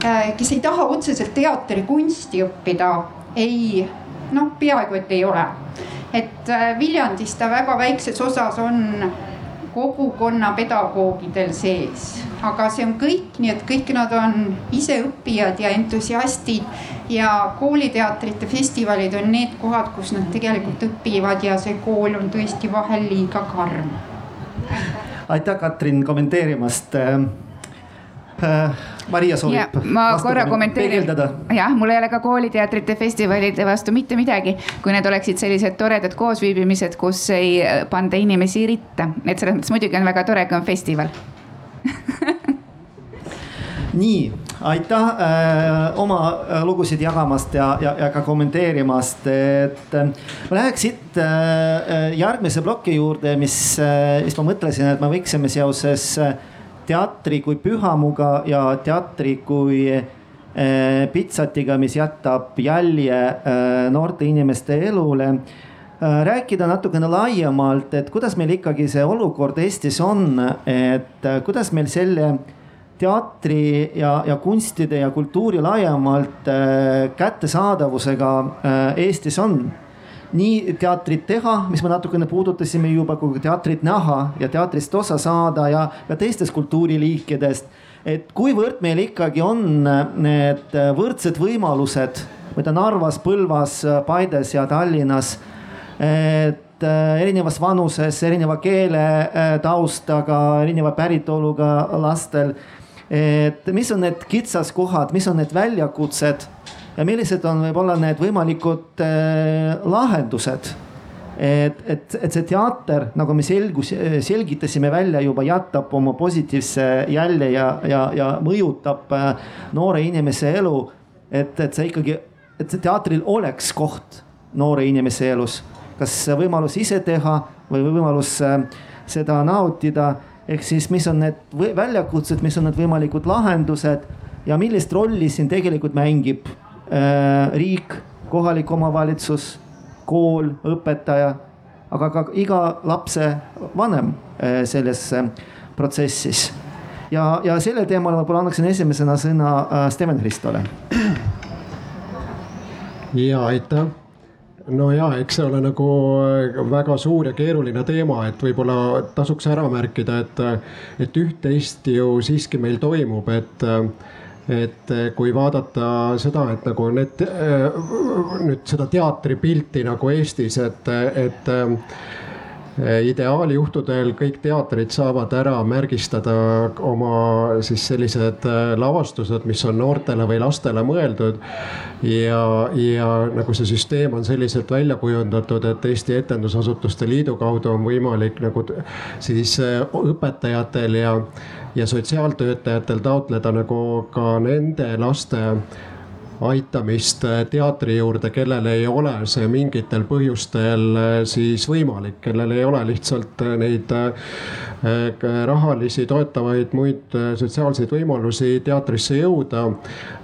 äh, kes ei taha otseselt teatrikunsti õppida ei noh, peaaegu et ei ole. et Viljandis ta väga väikses osas on kogukonna pedagoogidel sees, aga see on kõik, nii et kõik nad on ise õppijad ja entusiastid ja kooliteatrite festivalid on need kohad, kus nad tegelikult õpivad ja see kool on tõesti vahel liiga karm. aitäh, Katrin, kommenteerimast Maria soovib. ma korra kommenteerin. jah, mul ei ole ka kooliteatrite festivalide vastu mitte midagi, kui need oleksid sellised toredad koosviibimised, kus ei panda inimesi ritta, et selles mõttes muidugi on väga tore, kui on festival nii, aitäh äh, oma äh, lugusid jagamast ja, ja, ja ka kommenteerimast, et äh, ma läheks siit äh, äh, järgmise ploki juurde, mis äh,, mis ma mõtlesin, et me võiksime seoses äh, teatri kui pühamuga ja teatri kui äh, pitsatiga, mis jätab jälje äh, noorte inimeste elule äh, rääkida natukene laiemalt, et kuidas meil ikkagi see olukord Eestis on, et kuidas meil selle teatri ja, ja kunstide ja kultuuri laiemalt kättesaadavusega Eestis on. Nii teatrit teha, mis me natukene puudutasime juba, kui teatrit näha ja teatrist osa saada ja, ja teistest kultuuriliikidest. et kuivõrd meil ikkagi on need võrdsed võimalused, ma ütlen Narvas, Põlvas, Paides ja Tallinnas. et äh, erinevas vanuses, erineva keeletaustaga, erineva päritoluga lastel et mis on need kitsaskohad, mis on need väljakutsed ja millised on võib-olla need võimalikud äh, lahendused. et, et, et see teater, nagu me selgus, selgitasime välja juba, jätab oma positiivse jälje ja, ja, ja mõjutab äh, noore inimese elu. et, et see ikkagi, et see teatril oleks koht noore inimese elus, kas võimalus ise teha või võimalus äh, seda nautida ehk siis, mis on need väljakutsed, mis on need võimalikud lahendused ja millist rolli siin tegelikult mängib riik, kohalik omavalitsus, kool, õpetaja, aga ka iga lapse vanem äh, selles äh, protsessis. ja, ja sellel teemal võib-olla annaksin esimesena sõna äh, Steven Hristole. ja aitäh no ja eks see ole nagu äh, väga suur ja keeruline teema, et võib-olla tasuks ära märkida, et, et üht-teist ju siiski meil toimub, et et kui vaadata seda, et nagu need nüüd seda teatripilti nagu Eestis, et, et Eh, ideaaljuhtudel kõik teatrid saavad ära märgistada oma siis sellised eh, lavastused, mis on noortele või lastele mõeldud. ja, ja nagu see süsteem on selliselt välja kujundatud, et Eesti Etendusasutuste Liidu kaudu on võimalik nagu siis eh, õpetajatel ja, ja sotsiaaltöötajatel taotleda nagu ka nende laste aitamist äh, teatri juurde, kellel ei ole see mingitel põhjustel äh, siis võimalik, kellel ei ole lihtsalt äh, neid rahalisi toetavaid muid sotsiaalseid võimalusi teatrisse jõuda.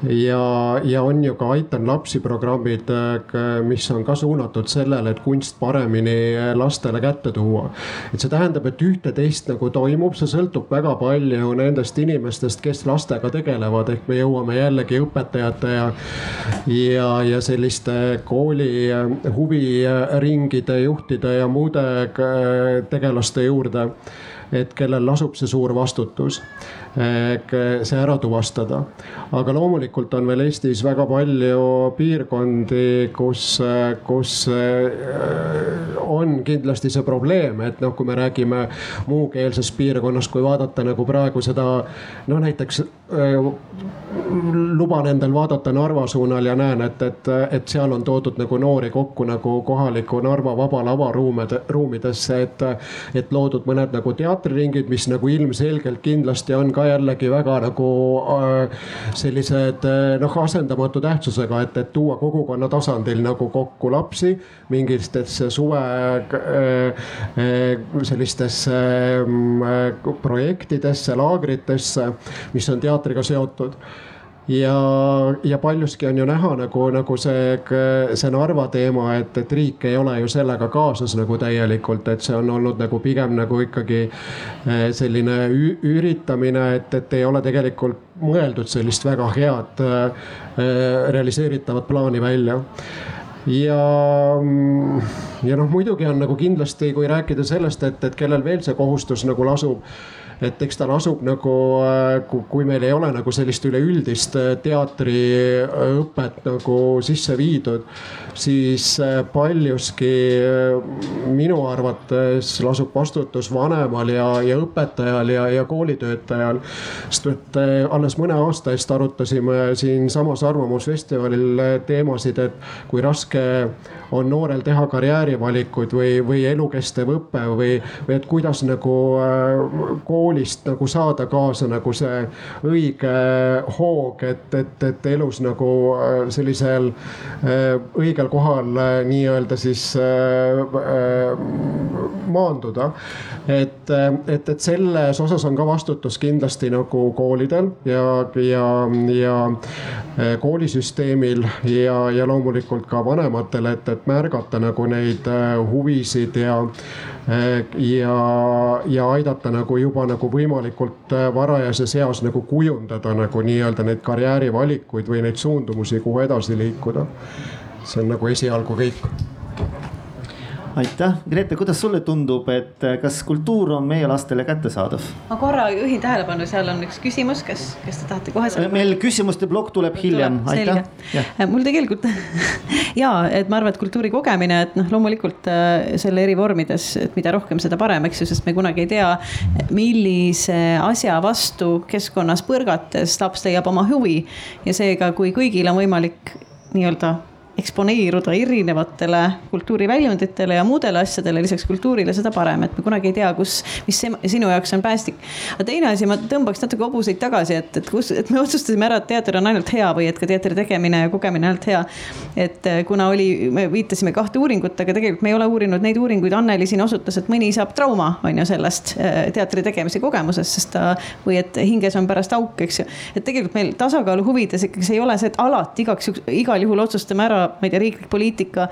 ja, ja on ju ka Aitan lapsi programmid, mis on ka suunatud sellele, et kunst paremini lastele kätte tuua. et see tähendab, et ühte-teist nagu toimub, see sõltub väga palju nendest inimestest, kes lastega tegelevad, ehk me jõuame jällegi õpetajate ja ja, ja selliste kooli huviringide juhtide ja muude tegelaste juurde et kellel lasub see suur vastutus see ära tuvastada. aga loomulikult on veel Eestis väga palju piirkondi, kus, kus äh, on kindlasti see probleem, et noh, kui me räägime muukeelsest piirkonnast, kui vaadata nagu praegu seda noh, näiteks luban endal vaadata Narva suunal ja näen, et, et, et seal on toodud nagu noori kokku nagu kohaliku Narva Vaba Lava ruumide, ruumidesse, et, et loodud mõned nagu teatriringid, mis nagu ilmselgelt kindlasti on ka jällegi väga nagu äh, sellised äh, noh, asendamatu tähtsusega, et, et tuua kogukonna tasandil nagu kokku lapsi mingitesse suve äh, sellistesse projektidesse, laagritesse, mis on teatriga seotud ja, ja paljuski on ju näha nagu, nagu see, see Narva teema, et, et riik ei ole ju sellega kaasas nagu täielikult, et see on olnud nagu pigem nagu ikkagi eh, selline üritamine, et, et ei ole tegelikult mõeldud sellist väga head äh, realiseeritavat plaani välja. Ja, ja noh, muidugi on nagu kindlasti, kui rääkida sellest, et, et kellel veel see kohustus nagu lasub et eks ta lasub nagu, äh, kui meil ei ole nagu sellist üleüldist äh, teatriõpet nagu sisse viidud, siis äh, paljuski minu arvates lasub vastutus vanemal ja, ja õpetajal ja, ja koolitöötajal. sest et alles mõne aasta eest arutasime siinsamas Arvamusfestivalil teemasid, et kui raske on noorel teha karjäärivalikuid või, või elukestev õpe või, või et kuidas nagu kool koolist nagu saada kaasa nagu see õige hoog, et, et, et elus nagu äh, sellisel äh, õigel kohal äh, nii-öelda siis maanduda. et, et, et selles osas on ka vastutus kindlasti nagu koolidel ja, ja, ja koolisüsteemil ja, ja loomulikult ka vanematel, et, et märgata nagu neid huvisid ja ja, ja aidata nagu juba nagu võimalikult varajases eas nagu kujundada nagu nii-öelda neid karjäärivalikuid või neid suundumusi, kuhu edasi liikuda. see on nagu esialgu kõik aitäh, Grete, kuidas sulle tundub, et eh, kas kultuur on meie lastele kättesaadav? ma korra juhin tähelepanu, seal on üks küsimus, kas, kas te tahate kohe selle? meil küsimuste plokk tuleb hiljem, aitäh. Äh, mul tegelikult ja, et ma arvan, et kultuuri kogemine, et noh, loomulikult äh, selle eri vormides, et mida rohkem, seda parem, eks ju, sest me kunagi ei tea, millise asja vastu keskkonnas põrgates laps leiab oma huvi ja seega, kui kõigil on võimalik nii-öelda eksponeeruda erinevatele kultuuriväljunditele ja muudele asjadele lisaks kultuurile, seda parem, et me kunagi ei tea, kus, mis sinu jaoks on päästik. aga teine asi, ma tõmbaks natuke hobuseid tagasi, et, et kus, et me otsustasime ära, et teater on ainult hea või et ka teatri tegemine ja kogemine ainult hea. et eh, kuna oli, me viitasime kahte uuringut, aga tegelikult me ei ole uurinud neid uuringuid, Anneli siin osutas, et mõni saab trauma, on ju, sellest eh, teatri tegemise kogemusest, sest ta või et hinges on pärast auk, eks ju. et tegelikult meil tasakaalu huvides ikkagi see ei ole see, et alati igaks juhuks, igal juhul otsustame ära ma ei tea, riiklik poliitika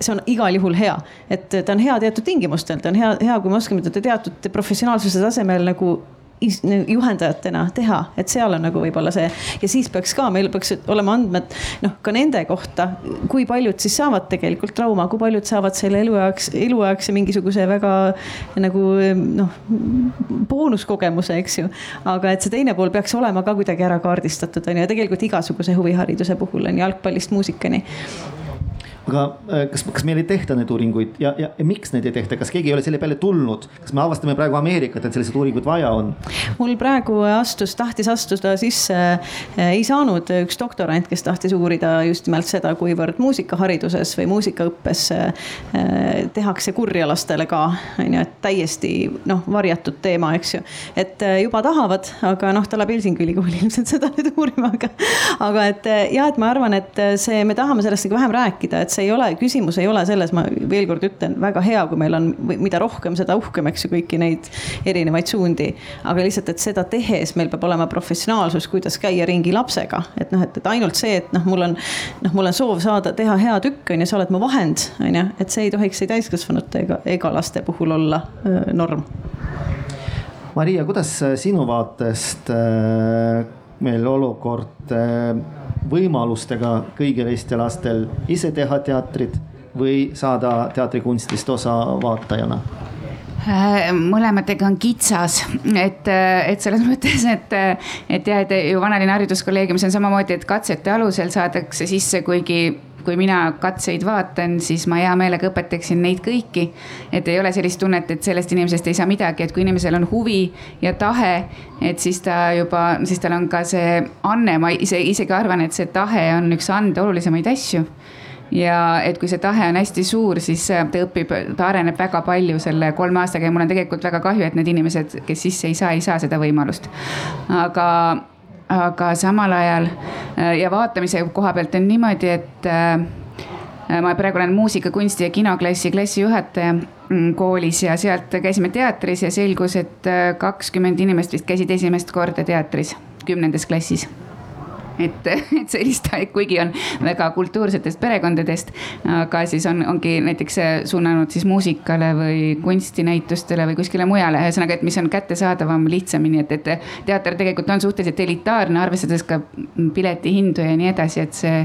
see on igal juhul hea, et ta on hea teatud tingimustel, ta on hea, hea, kui me oskame teda teatud professionaalsuse tasemel nagu juhendajatena teha, et seal on nagu võib-olla see ja siis peaks ka, meil peaks olema andmed noh, ka nende kohta, kui paljud siis saavad tegelikult trauma, kui paljud saavad selle eluajaks, eluaegse mingisuguse väga nagu noh, boonuskogemuse, eks ju. aga et see teine pool peaks olema ka kuidagi ära kaardistatud on ju ja tegelikult igasuguse huvihariduse puhul on jalgpallist muusikani aga äh, kas, kas meil ei tehta neid uuringuid ja, ja, ja miks neid ei tehta, kas keegi ei ole selle peale tulnud, kas me avastame praegu Ameerikat, et selliseid uuringuid vaja on? mul praegu astus, tahtis astuda sisse, äh, ei saanud üks doktorant, kes tahtis uurida just nimelt seda, kuivõrd muusikahariduses või muusikaõppes äh, tehakse kurja lastele ka, on ju, et täiesti noh, varjatud teema, eks ju. et juba tahavad, aga noh, ta läheb Helsingi ülikooli ilmselt seda nüüd uurima, aga, aga et ja, et ma arvan, et see, me tahame sellest nagu vähem rääkida, et see ei ole, küsimus ei ole selles, ma veel kord ütlen, väga hea, kui meil on, mida rohkem, seda uhkem, eks ju, kõiki neid erinevaid suundi. aga lihtsalt, et seda tehes meil peab olema professionaalsus, kuidas käia ringi lapsega, et noh, et, et ainult see, et noh, mul on, noh, mul on soov saada, teha hea tükk, on ju, sa oled mu vahend, on ju, et see ei tohiks ei täiskasvanute ega, ega laste puhul olla öö, norm. Maria, kuidas sinu vaatest äh, meil olukord äh, võimalustega kõigil Eesti lastel ise teha teatrit või saada teatrikunstist osa vaatajana? Äh, mõlematega on kitsas, et, et selles mõttes, et, et jah, et ju vanalinna hariduskolleegiumis on samamoodi, et katsete alusel saadakse sisse, kuigi kui mina katseid vaatan, siis ma hea meelega õpetaksin neid kõiki. et ei ole sellist tunnet, et sellest inimesest ei saa midagi, et kui inimesel on huvi ja tahe, et siis ta juba, siis tal on ka see anne, ma ise isegi arvan, et see tahe on üks ande olulisemaid asju ja et kui see tahe on hästi suur, siis ta õpib, ta areneb väga palju selle kolme aastaga ja mul on tegelikult väga kahju, et need inimesed, kes sisse ei saa, ei saa seda võimalust. aga aga samal ajal äh, ja vaatamise koha pealt on niimoodi, et äh, ma praegu olen muusika, kunsti ja kinoklassi klassijuhataja mm, koolis ja sealt käisime teatris ja selgus, et äh, kakskümmend inimest vist käisid esimest korda teatris, kümnendas klassis et, et sellist, kuigi on väga kultuursetest perekondadest, aga siis on, ongi näiteks suunanud siis muusikale või kunstinäitustele või kuskile mujale, ühesõnaga, et mis on kättesaadavam lihtsamini, et, et teater tegelikult on suhteliselt elitaarne, arvestades ka piletihindu ja nii edasi, et see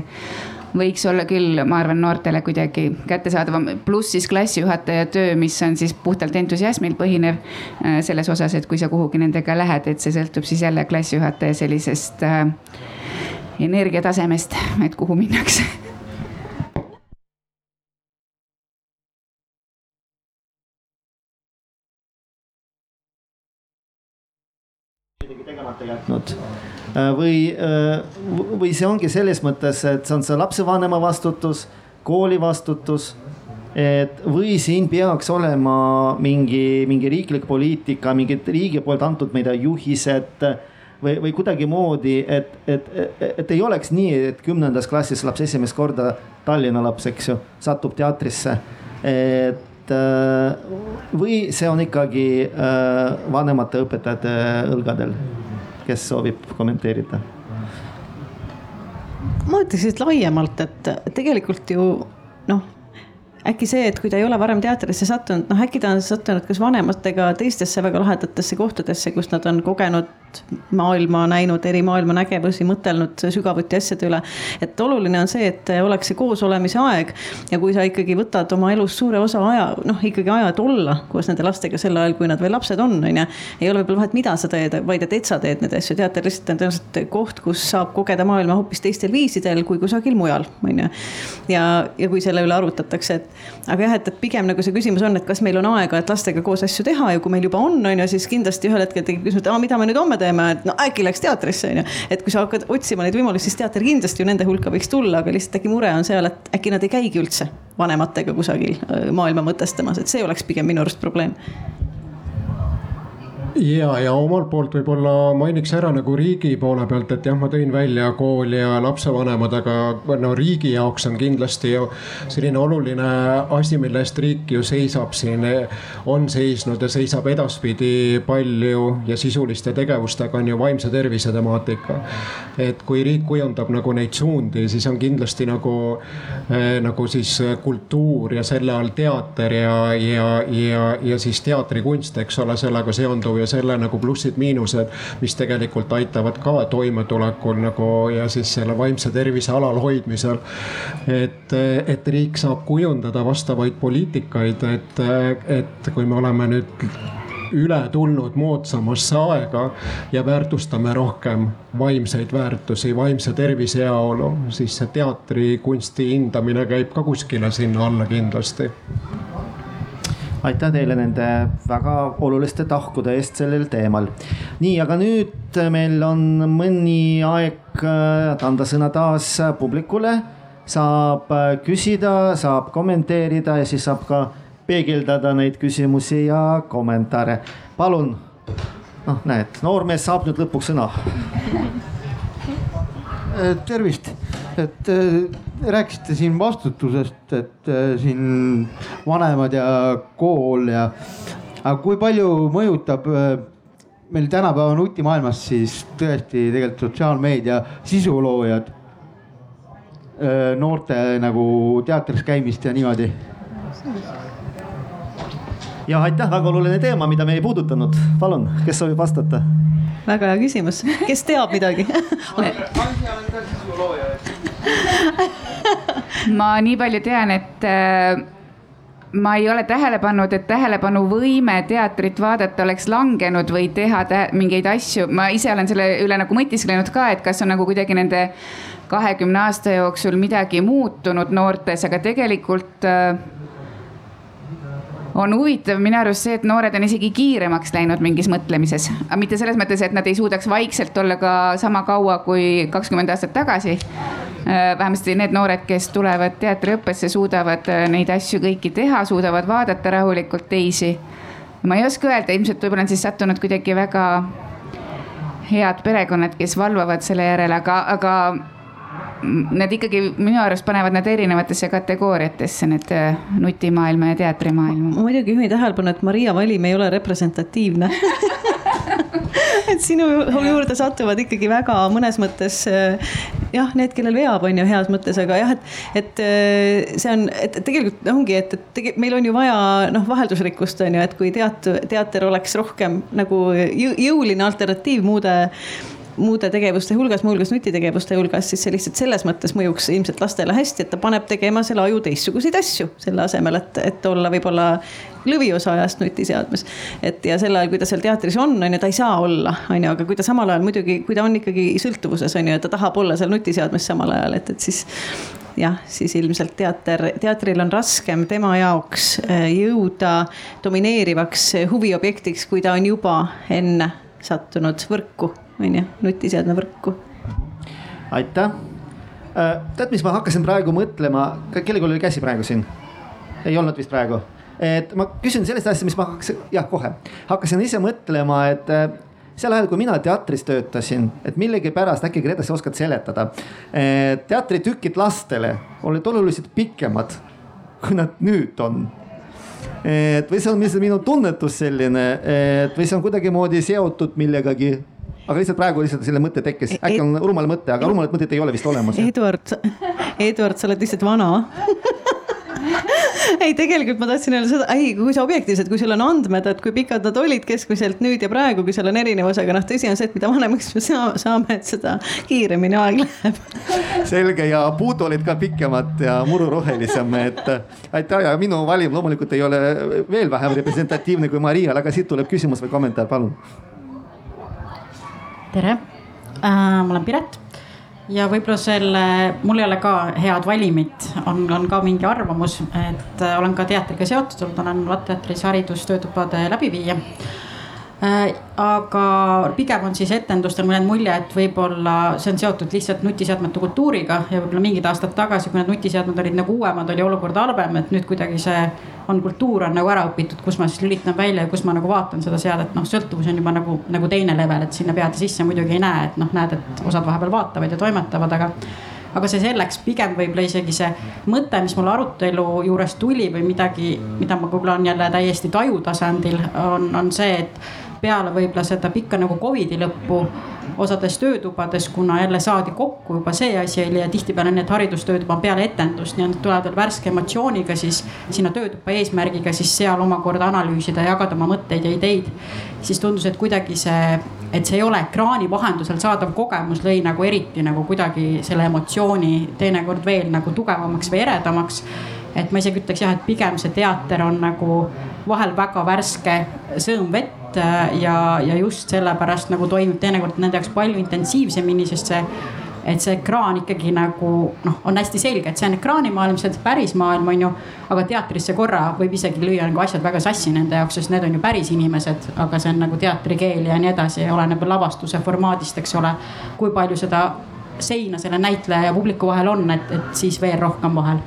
võiks olla küll, ma arvan, noortele kuidagi kättesaadavam. pluss siis klassijuhataja töö, mis on siis puhtalt entusiasmil põhinev äh, selles osas, et kui sa kuhugi nendega lähed, et see sõltub siis jälle klassijuhataja sellisest äh, energiatasemest, et kuhu minnakse tegemata jätnud. Äh, või, äh, või see ongi selles mõttes, et see on see lapsevanema vastutus, kooli vastutus. et või siin peaks olema mingi, mingi riiklik poliitika, mingid riigi poolt antud, ma ei tea, juhised või, või kuidagimoodi, et, et, et, et ei oleks nii, et kümnendas klassis laps esimest korda, Tallinna laps, eks ju, satub teatrisse. et äh, või see on ikkagi vanemate õpetajate õlgadel kes soovib kommenteerida? ma ütleks siis laiemalt, et tegelikult ju noh äkki see, et kui ta ei ole varem teatrisse sattunud, noh äkki ta on sattunud kas vanematega teistesse väga lahedatesse kohtadesse, kus nad on kogenud maailma näinud, eri maailma nägevusi, mõtelnud sügavuti asjade üle. et oluline on see, et oleks see koosolemise aeg ja kui sa ikkagi võtad oma elus suure osa aja, noh ikkagi aja, et olla koos nende lastega sel ajal, kui nad veel lapsed on, on ju. ei ole võib-olla vahet, mida sa teed, vaid et, et sa teed neid asju, teater lihtsalt on tõenäoliselt koht, kus saab kogeda maailma hoopis teistel viisidel kui kusagil mujal, on ju. ja, ja kui selle üle arutatakse, et aga jah, et, et pigem nagu see küsimus on, et kas meil on aega, et lastega koos asju teha ja kui meil juba on, on ju, siis kindlasti ühel hetkel tekib küsimus, et aa, mida me nüüd homme teeme, et no äkki läks teatrisse, on ju. et kui sa hakkad otsima neid võimalusi, siis teater kindlasti ju nende hulka võiks tulla, aga lihtsalt äkki mure on seal, et äkki nad ei käigi üldse vanematega kusagil äh, maailma mõtestamas, et see oleks pigem minu arust probleem ja, ja omalt poolt võib-olla mainiks ära nagu riigi poole pealt, et jah, ma tõin välja kool ja lapsevanemad, aga no riigi jaoks on kindlasti ju selline oluline asi, mille eest riik ju seisab siin, on seisnud ja seisab edaspidi palju ja sisuliste tegevustega on ju vaimse tervise temaatika. et kui riik kujundab nagu neid suundi, siis on kindlasti nagu eh,, nagu siis kultuur ja selle all teater ja, ja, ja, ja siis teatrikunst, eks ole, sellega seonduv ja selle nagu plussid-miinused, mis tegelikult aitavad ka toimetulekul nagu ja siis selle vaimse tervise alalhoidmisel. et, et riik saab kujundada vastavaid poliitikaid, et, et kui me oleme nüüd üle tulnud moodsamasse aega ja väärtustame rohkem vaimseid väärtusi, vaimse tervise heaolu, siis see teatrikunsti hindamine käib ka kuskile sinna alla kindlasti aitäh teile nende väga oluliste tahkude eest sellel teemal. nii, aga nüüd meil on mõni aeg äh, anda sõna taas publikule. saab äh, küsida, saab kommenteerida ja siis saab ka peegeldada neid küsimusi ja kommentaare. palun. noh, näed, noormees saab nüüd lõpuks sõna. tervist et äh, rääkisite siin vastutusest, et äh, siin vanemad ja kool ja, aga kui palju mõjutab äh, meil tänapäeva nutimaailmas siis tõesti tegelikult sotsiaalmeedia sisuloojad noorte nagu teatris käimist ja niimoodi? ja aitäh, väga oluline teema, mida me ei puudutanud. palun, kes soovib vastata? väga hea küsimus, kes teab midagi ma nii palju tean, et äh, ma ei ole tähele pannud, et tähelepanuvõime teatrit vaadata oleks langenud või teha mingeid asju. ma ise olen selle üle nagu mõtisklenud ka, et kas on nagu kuidagi nende kahekümne aasta jooksul midagi muutunud noortes, aga tegelikult äh, on huvitav minu arust see, et noored on isegi kiiremaks läinud mingis mõtlemises, aga mitte selles mõttes, et nad ei suudaks vaikselt olla ka sama kaua kui kakskümmend aastat tagasi. Äh, vähemasti need noored, kes tulevad teatriõppesse, suudavad äh, neid asju kõiki teha, suudavad vaadata rahulikult teisi. ma ei oska öelda, ilmselt võib-olla on siis sattunud kuidagi väga head perekonnad, kes valvavad selle järele, aga, aga need ikkagi minu arust panevad nad erinevatesse kategooriatesse, need äh, nutimaailma ja teatrimaailma. ma muidugi juhin tähelepanu, et Maria Valim ei ole representatiivne et sinu juurde satuvad ikkagi väga mõnes mõttes äh, jah, need, kellel veab, on ju heas mõttes, aga jah, et, et äh, see on, et tegelikult ongi, et, et tege, meil on ju vaja noh, vaheldusrikkust on ju, et kui teat-, teater oleks rohkem nagu jõuline alternatiiv muude muude tegevuste hulgas, muuhulgas nutitegevuste hulgas, siis see lihtsalt selles mõttes mõjuks ilmselt lastele hästi, et ta paneb tegema selle aju teistsuguseid asju selle asemel, et, et olla võib-olla lõviosa ajast nutiseadmes. et ja sel ajal, kui ta seal teatris on, on ju, ta ei saa olla, on ju, aga kui ta samal ajal muidugi, kui ta on ikkagi sõltuvuses, on ju, et ta tahab olla seal nutiseadmes samal ajal, et, et siis jah, siis ilmselt teater, teatril on raskem tema jaoks äh, jõuda domineerivaks huviobjektiks, kui ta on juba enne sattunud võrku on ju, nutiseadme võrku. aitäh. Äh, tead, mis ma hakkasin praegu mõtlema, kellelgi oli käsi praegu siin? ei olnud vist praegu, et ma küsin sellist asja, mis ma hakkasin, jah, kohe hakkasin ise mõtlema, et äh, sel ajal, kui mina teatris töötasin, et millegipärast äkki Grete, sa oskad seletada. teatritükid lastele olid oluliselt pikemad, kui nad nüüd on. et või see on lihtsalt minu tunnetus selline, et või see on kuidagimoodi seotud millegagi aga lihtsalt praegu lihtsalt selle mõte tekkis, äkki on rumal mõte, aga rumalat mõtet ei ole vist olemas. Eduard, Eduard, sa oled lihtsalt vana ei, tegelikult ma tahtsin öelda seda, ei, kui sa objektiivselt, kui sul on andmed, et kui pikad nad olid keskmiselt nüüd ja praegu, kui seal on erinevus, aga noh, tõsi on see, et mida vanemaks me saame, et seda kiiremini aeg läheb. selge ja puud olid ka pikemad ja muru rohelisem, et aitäh ja minu valim loomulikult ei ole veel vähem representatiivne kui Marial, aga siit tuleb küsimus või kommentaar, palun tere! Äh,, ma olen Piret ja võib-olla selle, mul ei ole ka head valimit, on, on ka mingi arvamus, et äh, olen ka teatriga seotud olnud, olen Vat-teatris haridustöötubade läbiviija aga pigem on siis etendustel jäänud mulje, et võib-olla see on seotud lihtsalt nutiseadmete kultuuriga ja võib-olla mingid aastad tagasi, kui need nutiseadmed olid nagu uuemad, oli olukord halvem, et nüüd kuidagi see on kultuur on nagu ära õpitud, kus ma siis lülitan välja ja kus ma nagu vaatan seda seadet, noh sõltuvus on juba nagu, nagu teine level, et sinna peade sisse muidugi ei näe, et noh, näed, et osad vahepeal vaatavad ja toimetavad, aga aga see selleks, pigem võib-olla isegi see mõte, mis mul arutelu juures tuli või midagi, mida ma võib-olla on jälle täiesti taju tasandil, on, on see, et peale võib-olla seda pikka nagu Covidi lõppu osades töötubades, kuna jälle saadi kokku juba see asi oli ja tihtipeale need haridustöötuba on peale etendust, nii et tulevad veel värske emotsiooniga siis sinna töötuppa eesmärgiga siis seal omakorda analüüsida, jagada oma mõtteid ja ideid. siis tundus, et kuidagi see, et see ei ole ekraani vahendusel saadav kogemus lõi nagu eriti nagu kuidagi selle emotsiooni teinekord veel nagu tugevamaks või eredamaks et ma isegi ütleks jah, et pigem see teater on nagu vahel väga värske sõõm vett äh, ja, ja just sellepärast nagu toimub teinekord nende jaoks palju intensiivsemini, sest see et see ekraan ikkagi nagu noh, on hästi selge, et see on ekraanimaailm, see on päris maailm, on ju. aga teatrisse korra võib isegi lüüa nagu asjad väga sassi nende jaoks, sest need on ju päris inimesed, aga see on nagu teatrikeel ja nii edasi oleneb lavastuse formaadist, eks ole. kui palju seda seina selle näitleja ja publiku vahel on, et, et siis veel rohkem vahel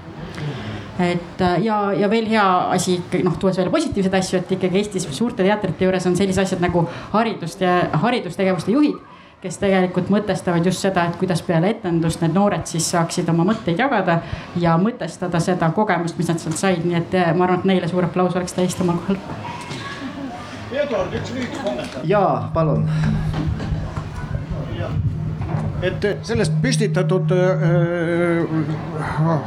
et äh, ja, ja veel hea asi ikkagi noh, tuues veel positiivseid asju, et ikkagi Eestis suurte teatrite juures on sellised asjad nagu haridust ja haridustegevuste juhid kes tegelikult mõtestavad just seda, et kuidas peale etendust need noored siis saaksid oma mõtteid jagada ja mõtestada seda kogemust, mis nad sealt said, nii et äh, ma arvan, et neile suur aplaus oleks täiesti omal kohal. Eduard, üks lühike kommentaar. ja palun et sellest püstitatud äh,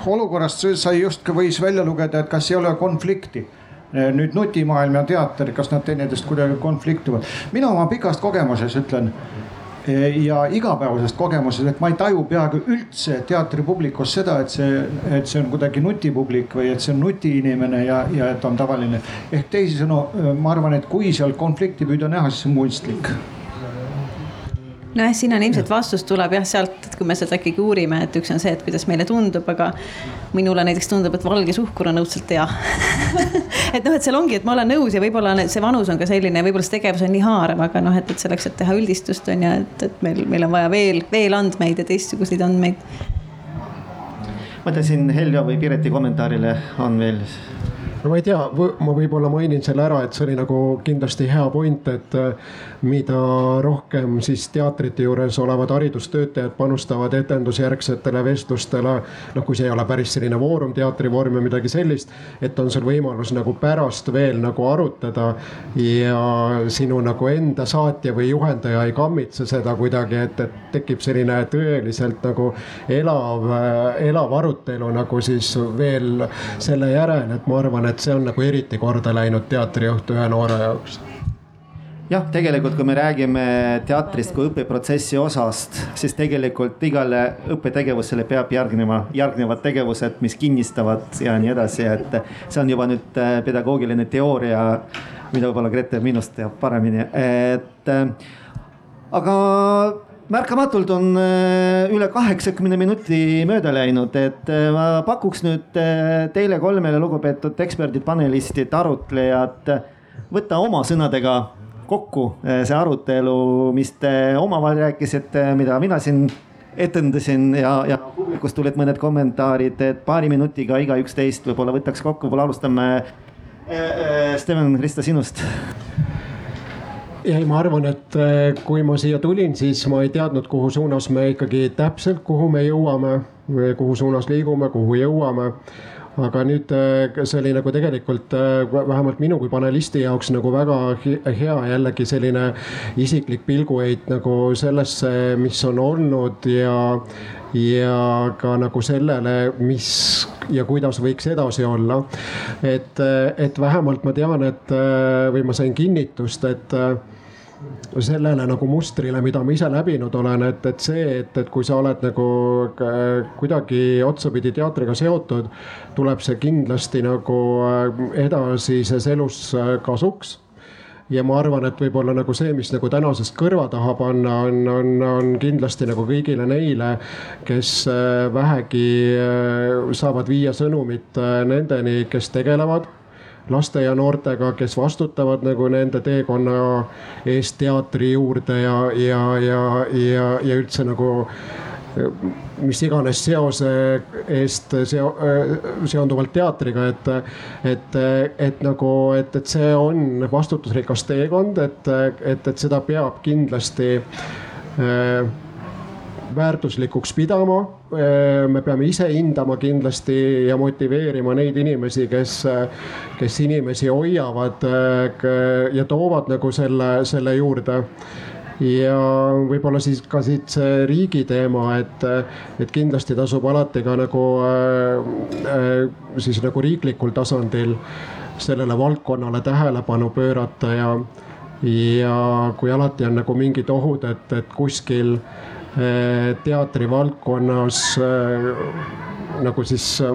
olukorrast sai just võis välja lugeda, et kas ei ole konflikti nüüd nutimaailm ja teater, kas nad teineteist kuidagi konfliktivad. mina oma pikast kogemuses ütlen ja igapäevasest kogemusest, et ma ei taju peaaegu üldse teatripublikus seda, et see, et see on kuidagi nutipublik või et see on nutiinimene ja, ja et on tavaline. ehk teisisõnu, ma arvan, et kui seal konflikti püüda näha, siis see on mõistlik nojah, siin on ilmselt vastus tuleb jah sealt, kui me seda ikkagi uurime, et üks on see, et kuidas meile tundub, aga minule näiteks tundub, et valge suhkur on õudselt hea et noh, et seal ongi, et ma olen nõus ja võib-olla see vanus on ka selline, võib-olla see tegevus on nii haarav, aga noh, et, et selleks, et teha üldistust on ju, et, et meil, meil on vaja veel, veel andmeid ja teistsuguseid andmeid. ma mõtlen siin Heljo või Pireti kommentaarile on veel no ma ei tea, ma võib-olla mainin selle ära, et see oli nagu kindlasti hea point, et äh, mida rohkem siis teatrite juures olevad haridustöötajad panustavad etendusjärgsetele vestlustele. noh, kui see ei ole päris selline voorumteatri vorm või midagi sellist, et on sul võimalus nagu pärast veel nagu arutada ja sinu nagu enda saatja või juhendaja ei kammitse seda kuidagi, et, et tekib selline tõeliselt nagu elav, elav arutelu nagu siis veel selle järel, et ma arvan, et see on nagu eriti korda läinud teatriõhtu ühe noore jaoks. Jah, tegelikult, kui me räägime teatrist kui õppeprotsessi osast, siis tegelikult igale õppetegevusele peab järgnema, järgnevad tegevused, mis kinnistavad ja nii edasi, et see on juba nüüd äh, pedagoogiline teooria, mida võib-olla Grete minust teab paremini, et äh, aga märkamatult on äh, üle kaheksakümne minuti mööda läinud, et ma pakuks nüüd teile kolmele lugupeetud eksperdid, panelistid, arutlejad, võtta oma sõnadega kokku see arutelu, mis te omavahel rääkisite, mida mina siin etendasin ja, ja publikust tulid mõned kommentaarid, et paari minutiga igaüks teist võib-olla võtaks kokku, võib-olla alustame. Steven, Krista, sinust ei, ma arvan, et kui ma siia tulin, siis ma ei teadnud, kuhu suunas me ikkagi täpselt, kuhu me jõuame, kuhu suunas liigume, kuhu jõuame aga nüüd äh, see oli nagu tegelikult äh, vähemalt minu kui panelisti jaoks nagu väga hea jällegi selline isiklik pilguheit nagu sellesse, mis on olnud ja, ja ka nagu sellele, mis ja kuidas võiks edasi olla. et, et vähemalt ma tean, et või ma sain kinnitust, et sellele nagu mustrile, mida ma ise läbinud olen, et, et see, et, et kui sa oled nagu äh, kuidagi otsapidi teatriga seotud, tuleb see kindlasti nagu äh, edasises elus äh, kasuks. Ja ma arvan, et võib-olla nagu see, mis nagu tänasest kõrva taha panna, on, on, on kindlasti nagu kõigile neile, kes vähegi saavad viia sõnumit nendeni, kes tegelevad laste ja noortega, kes vastutavad nagu nende teekonna eest teatri juurde ja, ja, ja, ja, ja üldse nagu mis iganes seose eest seo, seonduvalt teatriga, et, et, et nagu, et, et see on vastutusrikas teekond, et, et, et seda peab kindlasti äh, väärtuslikuks pidama. me peame ise hindama kindlasti ja motiveerima neid inimesi, kes, kes inimesi hoiavad ja toovad nagu selle, selle juurde ja võib-olla siis ka siit see riigi teema, et, et kindlasti tasub alati ka nagu äh, siis nagu riiklikul tasandil sellele valdkonnale tähelepanu pöörata ja, ja kui alati on nagu mingid ohud, et, et kuskil äh, teatrivaldkonnas eh, nagu siis eh,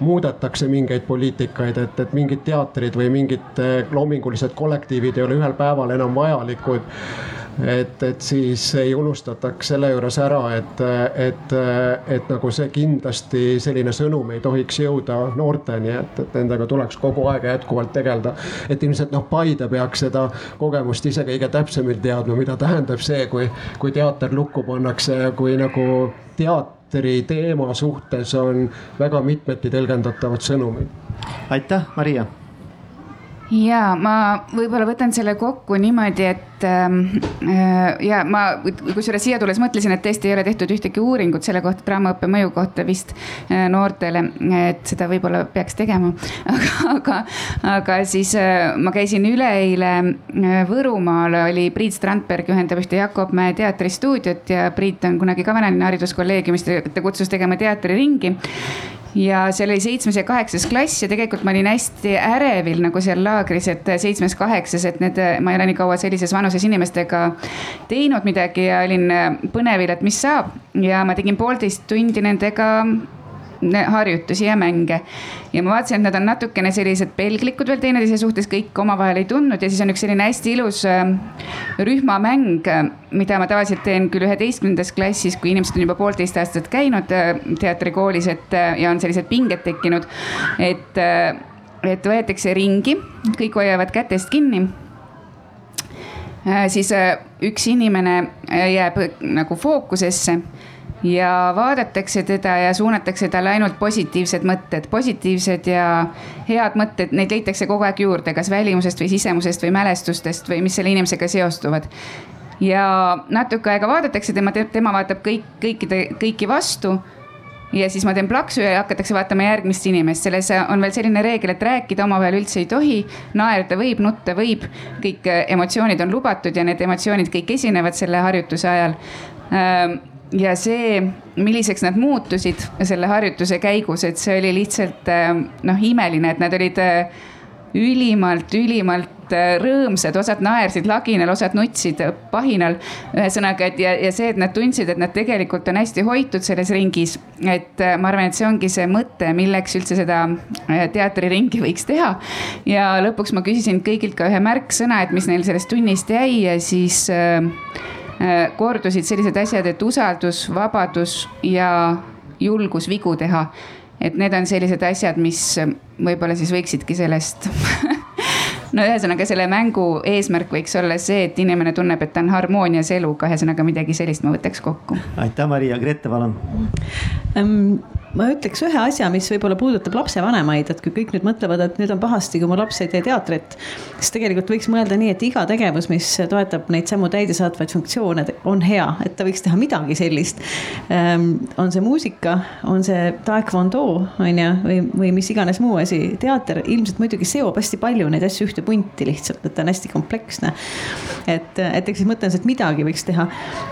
muudetakse mingeid poliitikaid, et, et mingid teatrid või mingid loomingulised kollektiivid ei ole ühel päeval enam vajalikud et, et siis ei unustataks selle juures ära, et, et, et nagu see kindlasti selline sõnum ei tohiks jõuda noorteni, et, et nendega tuleks kogu aeg jätkuvalt tegeleda. et ilmselt noh, Paide peaks seda kogemust ise kõige täpsemini teadma, mida tähendab see, kui, kui teater lukku pannakse ja kui nagu teatri teema suhtes on väga mitmeti tõlgendatavad sõnumid. aitäh, Maria ja ma võib-olla võtan selle kokku niimoodi, et ähm, äh, ja ma kusjuures siia tulles mõtlesin, et tõesti ei ole tehtud ühtegi uuringut selle kohta, draamaõppe mõju kohta vist äh, noortele, et seda võib-olla peaks tegema. aga, aga, aga siis äh, ma käisin üleeile äh, Võrumaal, oli Priit Strandberg juhendab ühte Jakob Mäe teatristuudiot ja Priit on kunagi ka Vanalinna hariduskolleegiumist, ta kutsus tegema teatriringi ja seal oli seitsmes ja kaheksas klass ja tegelikult ma olin hästi ärevil nagu seal laagris, et seitsmes-kaheksas, et need, ma ei ole nii kaua sellises vanuses inimestega teinud midagi ja olin põnevil, et mis saab. Ja ma tegin poolteist tundi nendega harjutusi ja mänge. ja ma vaatasin, et nad on natukene sellised pelglikud veel teineteise suhtes, kõik omavahel ei tundnud ja siis on üks selline hästi ilus äh, rühmamäng, mida ma tavaliselt teen küll üheteistkümnendas klassis, kui inimesed on juba poolteist aastat käinud äh, teatrikoolis, et äh, ja on sellised pinged tekkinud. et, et võetakse ringi, kõik hoiavad kätest kinni siis üks inimene jääb nagu fookusesse ja vaadatakse teda ja suunatakse talle ainult positiivsed mõtted, positiivsed ja head mõtted, neid leitakse kogu aeg juurde, kas välimusest või sisemusest või mälestustest või mis selle inimesega seostuvad. ja natuke aega vaadatakse tema, tema vaatab kõik, kõikide, kõiki vastu ja siis ma teen plaksu ja hakatakse vaatama järgmist inimest, selles on veel selline reegel, et rääkida omavahel üldse ei tohi, naerda võib, nutta võib, kõik emotsioonid on lubatud ja need emotsioonid kõik esinevad selle harjutuse ajal. Ähm, ja see, milliseks nad muutusid selle harjutuse käigus, et see oli lihtsalt äh, noh, imeline, et nad olid äh, ülimalt, ülimalt äh, rõõmsad, osad naersid laginal, osad nutsid pahinal. ühesõnaga, et ja, ja see, et nad tundsid, et nad tegelikult on hästi hoitud selles ringis. et äh, ma arvan, et see ongi see mõte, milleks üldse seda äh, teatriringi võiks teha. ja lõpuks ma küsisin kõigilt ka ühe märksõna, et mis neil sellest tunnist jäi ja siis kordusid sellised asjad, et usaldus, vabadus ja julgus vigu teha. Et need on sellised asjad, mis võib-olla siis võiksidki sellest no ühesõnaga selle mängu eesmärk võiks olla see, et inimene tunneb, et ta on harmoonias eluga, ühesõnaga midagi sellist ma võtaks kokku. aitäh, Maria, Grete, palun! Um ma ütleks ühe asja, mis võib-olla puudutab lapsevanemaid, et kui kõik nüüd mõtlevad, et nüüd on pahasti, kui mu laps ei tee teatrit. siis tegelikult võiks mõelda nii, et iga tegevus, mis toetab neid samu täidesaatvaid funktsioone, on hea, et ta võiks teha midagi sellist. Ehm, on see muusika, on see taekwondo, on ju, või, või mis iganes muu asi. teater ilmselt muidugi seob hästi palju neid asju ühte punti lihtsalt, et ta on hästi kompleksne. et, et eks siis mõte on see, et midagi võiks teha.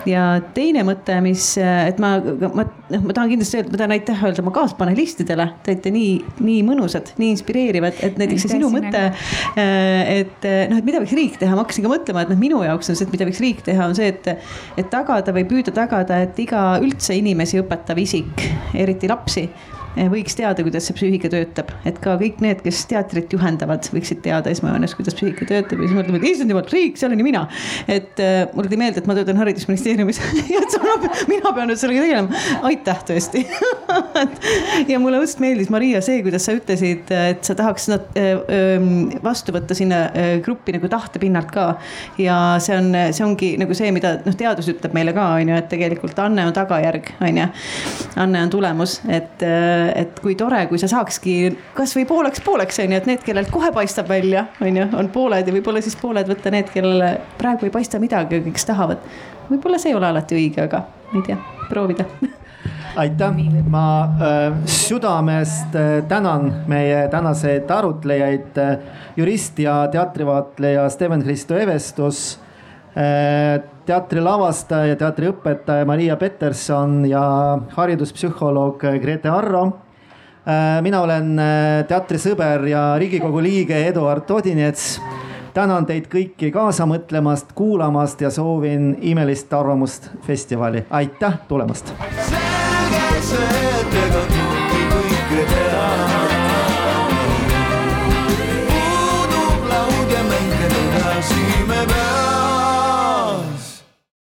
ja teine mõte, mis, et ma, ma, noh, ma tahan kindlasti öelda, ma tahan aitäh öelda oma kaaspanelistidele, te olite nii, nii mõnusad, nii inspireerivad, et näiteks see sinu mõte, äh, et äh, noh, et mida võiks riik teha, ma hakkasin ka mõtlema, et noh, minu jaoks on see, et mida võiks riik teha, on see, et, et tagada või püüda tagada, et iga üldse inimesi õpetav isik, eriti lapsi võiks teada, kuidas see psüühika töötab, et ka kõik need, kes teatrit juhendavad, võiksid teada esmajoones, kuidas psüühika töötab ja siis mõtleme, et issand jumal, riik, see olen ju mina. et äh, mulle tuli meelde, et ma töötan haridusministeeriumis ja mina pean nüüd sellega tegelema. aitäh tõesti ja mulle õudselt meeldis, Maria, see, kuidas sa ütlesid, et sa tahaks nad äh, vastu võtta sinna gruppi nagu tahte pinnalt ka. ja see on, see ongi nagu see, mida noh, teadus ütleb meile ka on ju, et tegelikult anne on tagajärg, on ju. anne on tulemus, et et kui tore, kui sa saakski kasvõi pooleks-pooleks on ju, et need, kellelt kohe paistab välja, on ju, on pooled ja võib-olla siis pooled võtta need, kellele praegu ei paista midagi, kes tahavad. võib-olla see ei ole alati õige, aga ei tea, proovida aitäh, ma äh, südamest äh, tänan meie tänaseid arutlejaid äh,, jurist ja teatrivaatleja Steven-Hristo Evestus äh, teatrilavastaja, teatriõpetaja Maria Peterson ja hariduspsühholoog Grete Arro. Äh, mina olen äh, teatrisõber ja riigikogu liige Eduard Odinets. tänan teid kõiki kaasa mõtlemast, kuulamast ja soovin imelist arvamust festivali. aitäh tulemast. selge see, et ega kõike kõike teha.